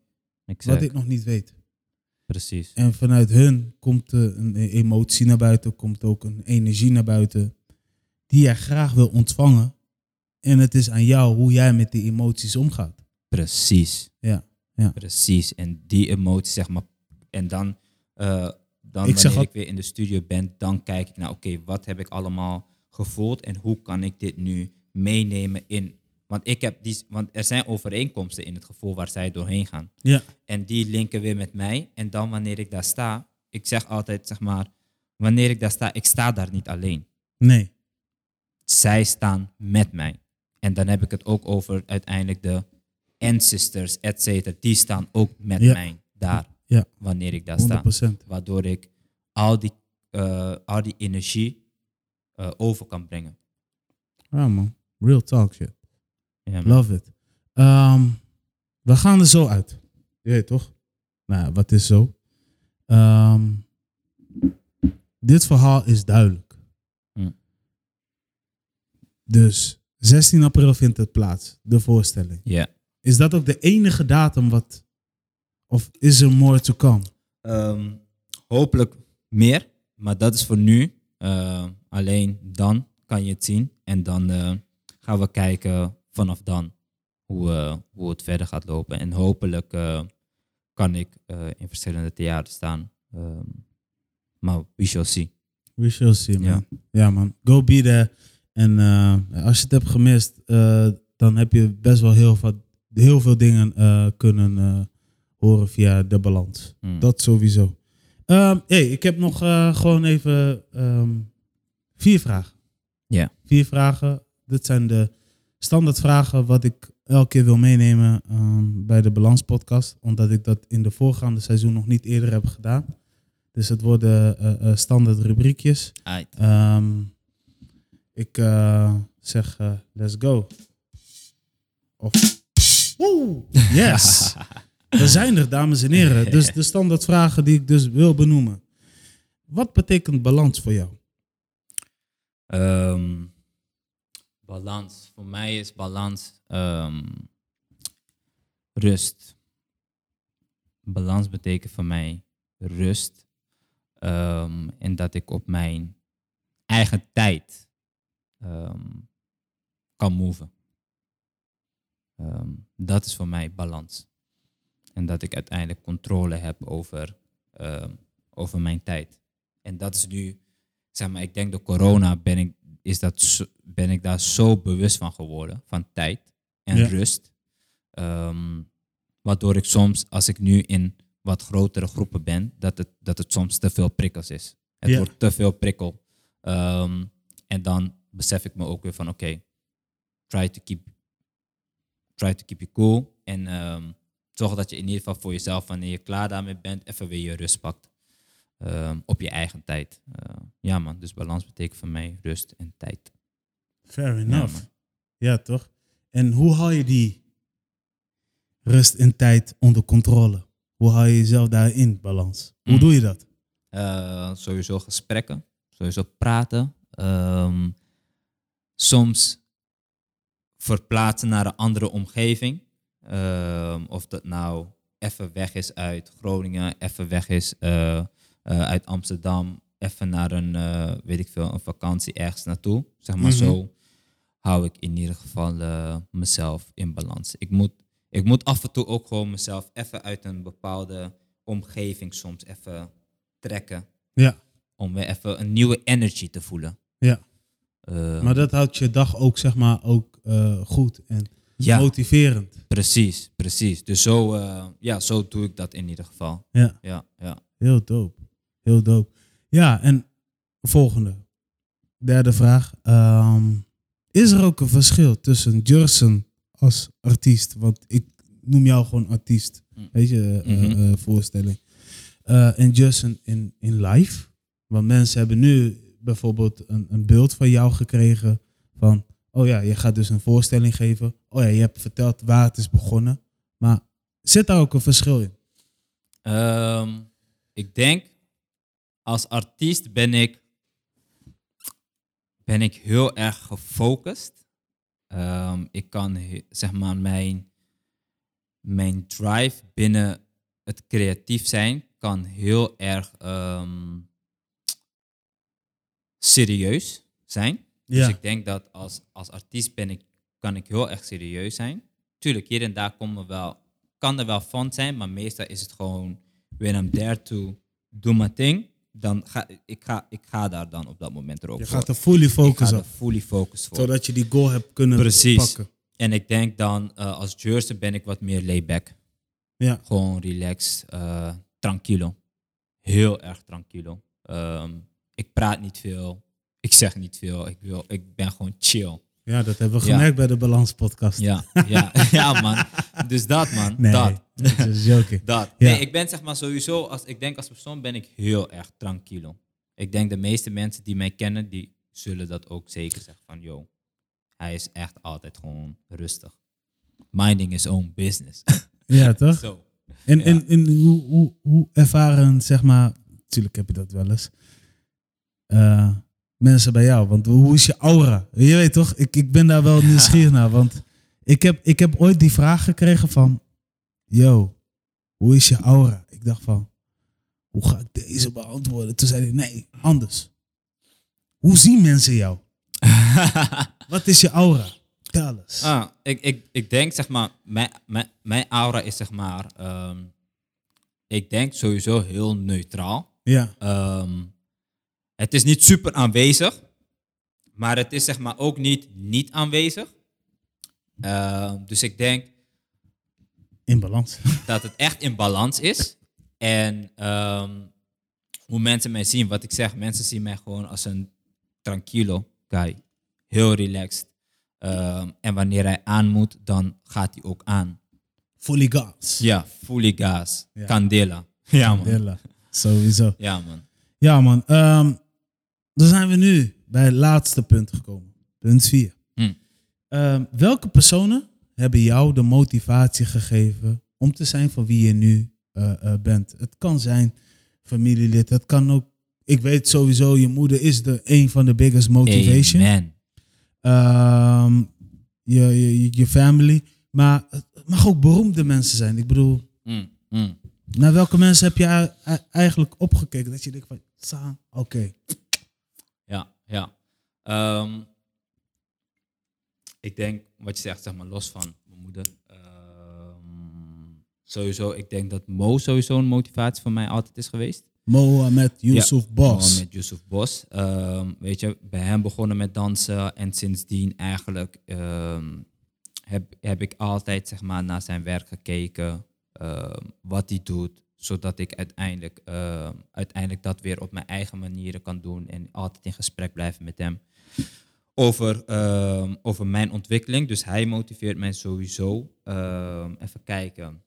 Exact. Wat ik nog niet weet. Precies. En vanuit hun komt er een emotie naar buiten, komt ook een energie naar buiten, die jij graag wil ontvangen. En het is aan jou hoe jij met die emoties omgaat. Precies. Ja, ja. Precies. En die emotie, zeg maar. En dan, eh, dan Ik wanneer ik weer in de studio ben, dan kijk ik naar, oké, wat heb ik allemaal gevoeld en hoe kan ik dit nu meenemen in. Want, ik heb die, want er zijn overeenkomsten in het gevoel waar zij doorheen gaan. Ja, En die linken weer met mij. En dan wanneer ik daar sta, ik zeg altijd, zeg maar, wanneer ik daar sta, ik sta daar niet alleen. nee. Zij staan met mij. En dan heb ik het ook over uiteindelijk de ancestors, et cetera. Die staan ook met Ja. mij daar, Ja, wanneer ik daar 100%. sta. Waardoor ik al die, eh, al die energie eh, over kan brengen. Ja man, real talk shit. Love it. Ehm, we gaan er zo uit. Je weet toch? Nou, wat is zo? Ehm, dit verhaal is duidelijk. Hm. Dus 16 april vindt het plaats, de voorstelling. Ja. Is dat ook de enige datum wat... Of is er more to come? Ehm, hopelijk meer, maar dat is voor nu. Eh, alleen dan kan je het zien. En dan eh, gaan we kijken vanaf dan hoe, eh, hoe het verder gaat lopen. En hopelijk kan ik in verschillende theaters staan. Ehm, maar we shall see. We shall see, man. Ja. Ja, man. Go be there. En als je het hebt gemist, dan heb je best wel heel, wat, heel veel dingen kunnen horen via de balans. Mm. Dat sowieso. Ehm hey, ik heb nog eh, gewoon even ehm, vier vragen. Ja. Vier vragen. Dit zijn de standaardvragen wat ik elke keer wil meenemen ehm, bij de Balans podcast. Omdat ik dat in de voorgaande seizoen nog niet eerder heb gedaan. Dus het worden eh, standaard rubriekjes. Ik zeg let's go. Of... Woe! Yes! We zijn er, dames en heren. Dus de standaardvragen die ik dus wil benoemen. Wat betekent balans voor jou? Ehm, balans. Voor mij is balans ehm, rust. Balans betekent voor mij rust. Ehm, en dat ik op mijn eigen tijd kan move. Ehm, dat is voor mij balans. En dat ik uiteindelijk controle heb over, ehm, over mijn tijd. En dat is nu, zeg maar, ik denk door corona ben ik, is dat zo- ben ik daar zo bewust van geworden, van tijd en Ja. rust. Ehm, waardoor ik soms, als ik nu in wat grotere groepen ben, dat het, dat het soms te veel prikkels is. Het Ja. wordt te veel prikkel. Ehm, en dan besef ik me ook weer van, oké, try to keep try to keep you cool. En zorg dat je in ieder geval voor jezelf, wanneer je klaar daarmee bent, even weer je rust pakt. Ehm, op je eigen tijd. Eh, ja man, dus balans betekent voor mij rust en tijd. Fair Ja, enough. man. Ja, toch? En hoe hou je die rust en tijd onder controle? Hoe hou je jezelf daarin balans? Hoe Mm. doe je dat? Eh, sowieso gesprekken, sowieso praten. Ehm, soms verplaatsen naar een andere omgeving. Ehm, of dat nou even weg is uit Groningen, even weg is eh, eh, uit Amsterdam, even naar een, eh, weet ik veel, een vakantie ergens naartoe. Zeg maar Mhm. zo hou ik in ieder geval mezelf in balans. Ik moet, ik moet af en toe ook gewoon mezelf even uit een bepaalde omgeving soms even trekken. Ja. Om weer even een nieuwe energy te voelen. Ja. Eh, Maar dat houdt je dag ook, zeg maar, ook goed en ja, motiverend. precies, precies. Dus zo, eh, ja, zo doe ik dat in ieder geval. Ja, Ja, ja. heel dope. Heel dope. Ja, en volgende. Derde vraag. Ehm, is er ook een verschil tussen Jursen als artiest? Want ik noem jou gewoon artiest. Mm. Weet je, eh, Mhm. eh, voorstelling. En Jursen in, in live. Want mensen hebben nu bijvoorbeeld een, een beeld van jou gekregen. Van, oh ja, je gaat dus een voorstelling geven. Oh ja, je hebt verteld waar het is begonnen. Maar zit daar ook een verschil in? Ehm, ik denk, als artiest ben ik, ben ik heel erg gefocust. Ehm, ik kan, zeg maar, mijn, mijn drive binnen het creatief zijn kan heel erg ehm, serieus zijn. Ja. Dus ik denk dat als, als artiest ben ik, kan ik heel erg serieus zijn. Tuurlijk, hier en daar komen wel, kan er wel fun zijn, maar meestal is het gewoon, when I'm there to do my thing, dan ga ik, ga, ik ga daar dan op dat moment er ook Je voor. gaat er fully ik ga focussen er op. fully focused voor. Zodat je die goal hebt kunnen Precies. pakken. En ik denk dan, eh, als Jersey ben ik wat meer layback. Ja. Gewoon relaxed, eh tranquilo. Heel erg tranquilo. Ehm, ik praat niet veel. Ik zeg niet veel. Ik, wil, ik ben gewoon chill. Ja, dat hebben we Ja. gemerkt bij de Balans podcast. Ja, ja, ja man. Dus dat man. Nee, Dat. dat is joking. Dat. Ja. Nee, ik ben zeg maar sowieso, als, ik denk als persoon ben ik heel erg tranquilo. Ik denk de meeste mensen die mij kennen, die zullen dat ook zeker zeggen van, yo, hij is echt altijd gewoon rustig. Minding his own business. Ja, toch? Zo. En, Ja. en, en hoe, hoe, hoe ervaren, zeg maar, natuurlijk heb je dat wel eens, eh, mensen bij jou? Want hoe is je aura? Je weet toch, ik, ik ben daar wel nieuwsgierig naar. Want ik heb, ik heb ooit die vraag gekregen van, yo, hoe is je aura? Ik dacht van, hoe ga ik deze beantwoorden? Toen zei hij, nee, anders. Hoe zien mensen jou? Wat is je aura? Tel eens. Ah, ik, ik, ik denk zeg maar, mijn, mijn, mijn aura is zeg maar, ehm, ik denk sowieso heel neutraal. Ja, Ehm, het is niet super aanwezig, maar het is zeg maar ook niet niet aanwezig. Ehm, dus ik denk In balans. dat het echt in balans is. En ehm, hoe mensen mij zien, wat ik zeg, mensen zien mij gewoon als een tranquilo guy. Heel relaxed. Ehm, en wanneer hij aan moet, dan gaat hij ook aan. Fully gas. Ja, fully gas. Ja. Candela. Ja, man. Hella. Sowieso. Ja, man. Ja, man. Dan zijn we nu bij het laatste punt gekomen. Punt 4. Hm. welke personen hebben jou de motivatie gegeven om te zijn van wie je nu eh, eh, bent? Het kan zijn familielid. Het kan ook... Ik weet sowieso, je moeder is de een van de biggest motivation. Amen. Ehm, je, je, je family. Maar het mag ook beroemde mensen zijn. Ik bedoel, Mm, mm. naar welke mensen heb je eigenlijk opgekeken? Dat je denkt van, oké. Ja. Ehm, ik denk, wat je zegt, zeg maar, los van mijn moeder. ehm, sowieso, ik denk dat Mo sowieso een motivatie voor mij altijd is geweest. Mohamed Yusuf Bos. Met Yusuf Bos. Ehm, weet je, bij hem begonnen met dansen en sindsdien eigenlijk heb, heb ik altijd zeg maar, naar zijn werk gekeken, wat hij doet, zodat ik uiteindelijk, ehm, uiteindelijk dat weer op mijn eigen manieren kan doen en altijd in gesprek blijven met hem over, ehm, over mijn ontwikkeling. Dus hij motiveert mij sowieso. Ehm, even kijken.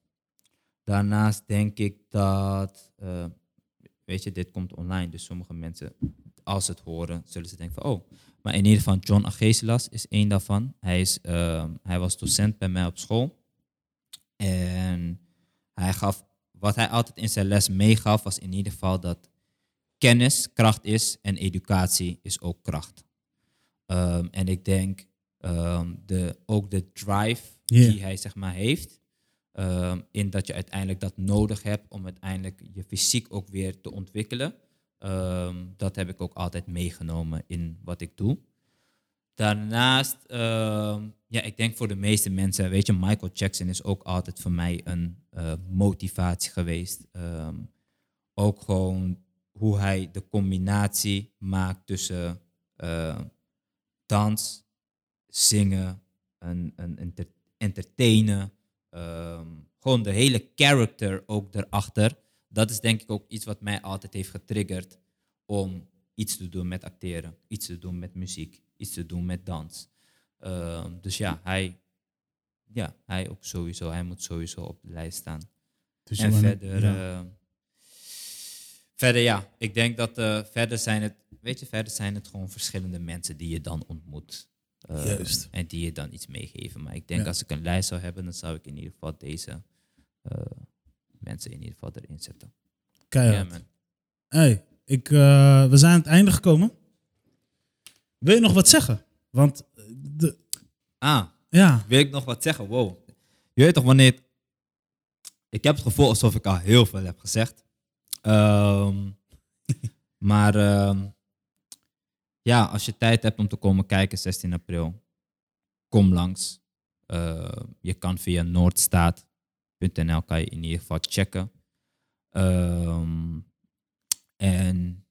Daarnaast denk ik dat, weet je, dit komt online, dus sommige mensen, als ze het horen, zullen ze denken van, oh, maar in ieder geval John Agesilas is één daarvan. Hij, is, hij was docent bij mij op school. En hij gaf, wat hij altijd in zijn les meegaf, was in ieder geval dat kennis kracht is en educatie is ook kracht. Ehm, en ik denk ehm, de, ook de drive die hij zeg maar heeft, ehm, in dat je uiteindelijk dat nodig hebt om uiteindelijk je fysiek ook weer te ontwikkelen. Dat heb ik ook altijd meegenomen in wat ik doe. Daarnaast, ja, ik denk voor de meeste mensen, weet je, Michael Jackson is ook altijd voor mij een eh, motivatie geweest. Ehm, ook gewoon hoe hij de combinatie maakt tussen eh, dans, zingen, en, en enter- entertainen. ehm, gewoon de hele character ook erachter. Dat is denk ik ook iets wat mij altijd heeft getriggerd om iets te doen met acteren, iets te doen met muziek, iets te doen met dans. Ehm, dus ja, hij, ja, hij ook sowieso, hij moet sowieso op de lijst staan. Dus En verder, ja. eh, verder ja, ik denk dat eh, verder zijn het, weet je, verder zijn het gewoon verschillende mensen die je dan ontmoet. Eh, Juist. En die je dan iets meegeven. Maar ik denk Ja. als ik een lijst zou hebben, dan zou ik in ieder geval deze eh, mensen in ieder geval erin zetten. Ja, Keihard. man. Hey, ik, eh, we zijn aan het einde gekomen. Wil je nog wat zeggen? Want, eh, de, Ah, ja, wil ik nog wat zeggen? Wow. Je weet toch wanneer... Ik heb het gevoel alsof ik al heel veel heb gezegd. Ehm, maar ehm, ja, als je tijd hebt om te komen kijken, 16 april, kom langs. Eh, je kan via noordstaat.nl kan je in ieder geval checken. Ehm, en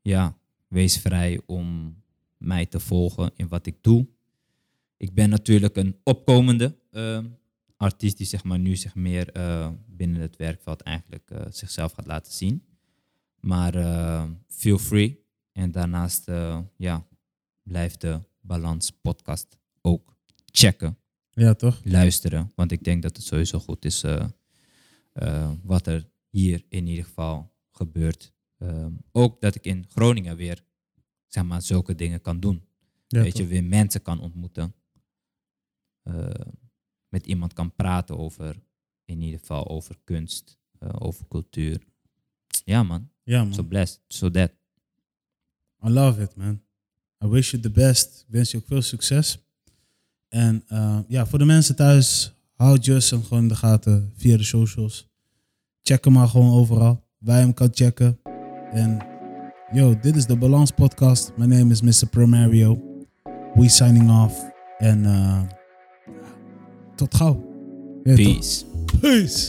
ja, wees vrij om mij te volgen in wat ik doe. Ik ben natuurlijk een opkomende ehm, artiest die zeg maar, nu zich meer eh, binnen het werkveld eigenlijk eh, zichzelf gaat laten zien. Maar eh, feel free. En daarnaast ja, blijf de Balans podcast ook checken, ja toch? luisteren. Want ik denk dat het sowieso goed is wat er hier in ieder geval gebeurt. Ehm, ook dat ik in Groningen weer zeg maar, zulke dingen kan doen Ja, weet toch? je, weer mensen kan ontmoeten. Eh, met iemand kan praten over, in ieder geval over kunst, eh, over cultuur. Ja man, Ja, man. so blessed, so that. I love it, man. I wish you the best. Ik wens je ook veel succes. En eh, ja, voor de mensen thuis, houd Justin gewoon in de gaten via de socials. Check hem maar gewoon overal. Je hem kan checken. En yo, dit is de Balans Podcast. My name is Mr. Primario. We signing off. En eh, tot gauw. Ja? Peace. Peace.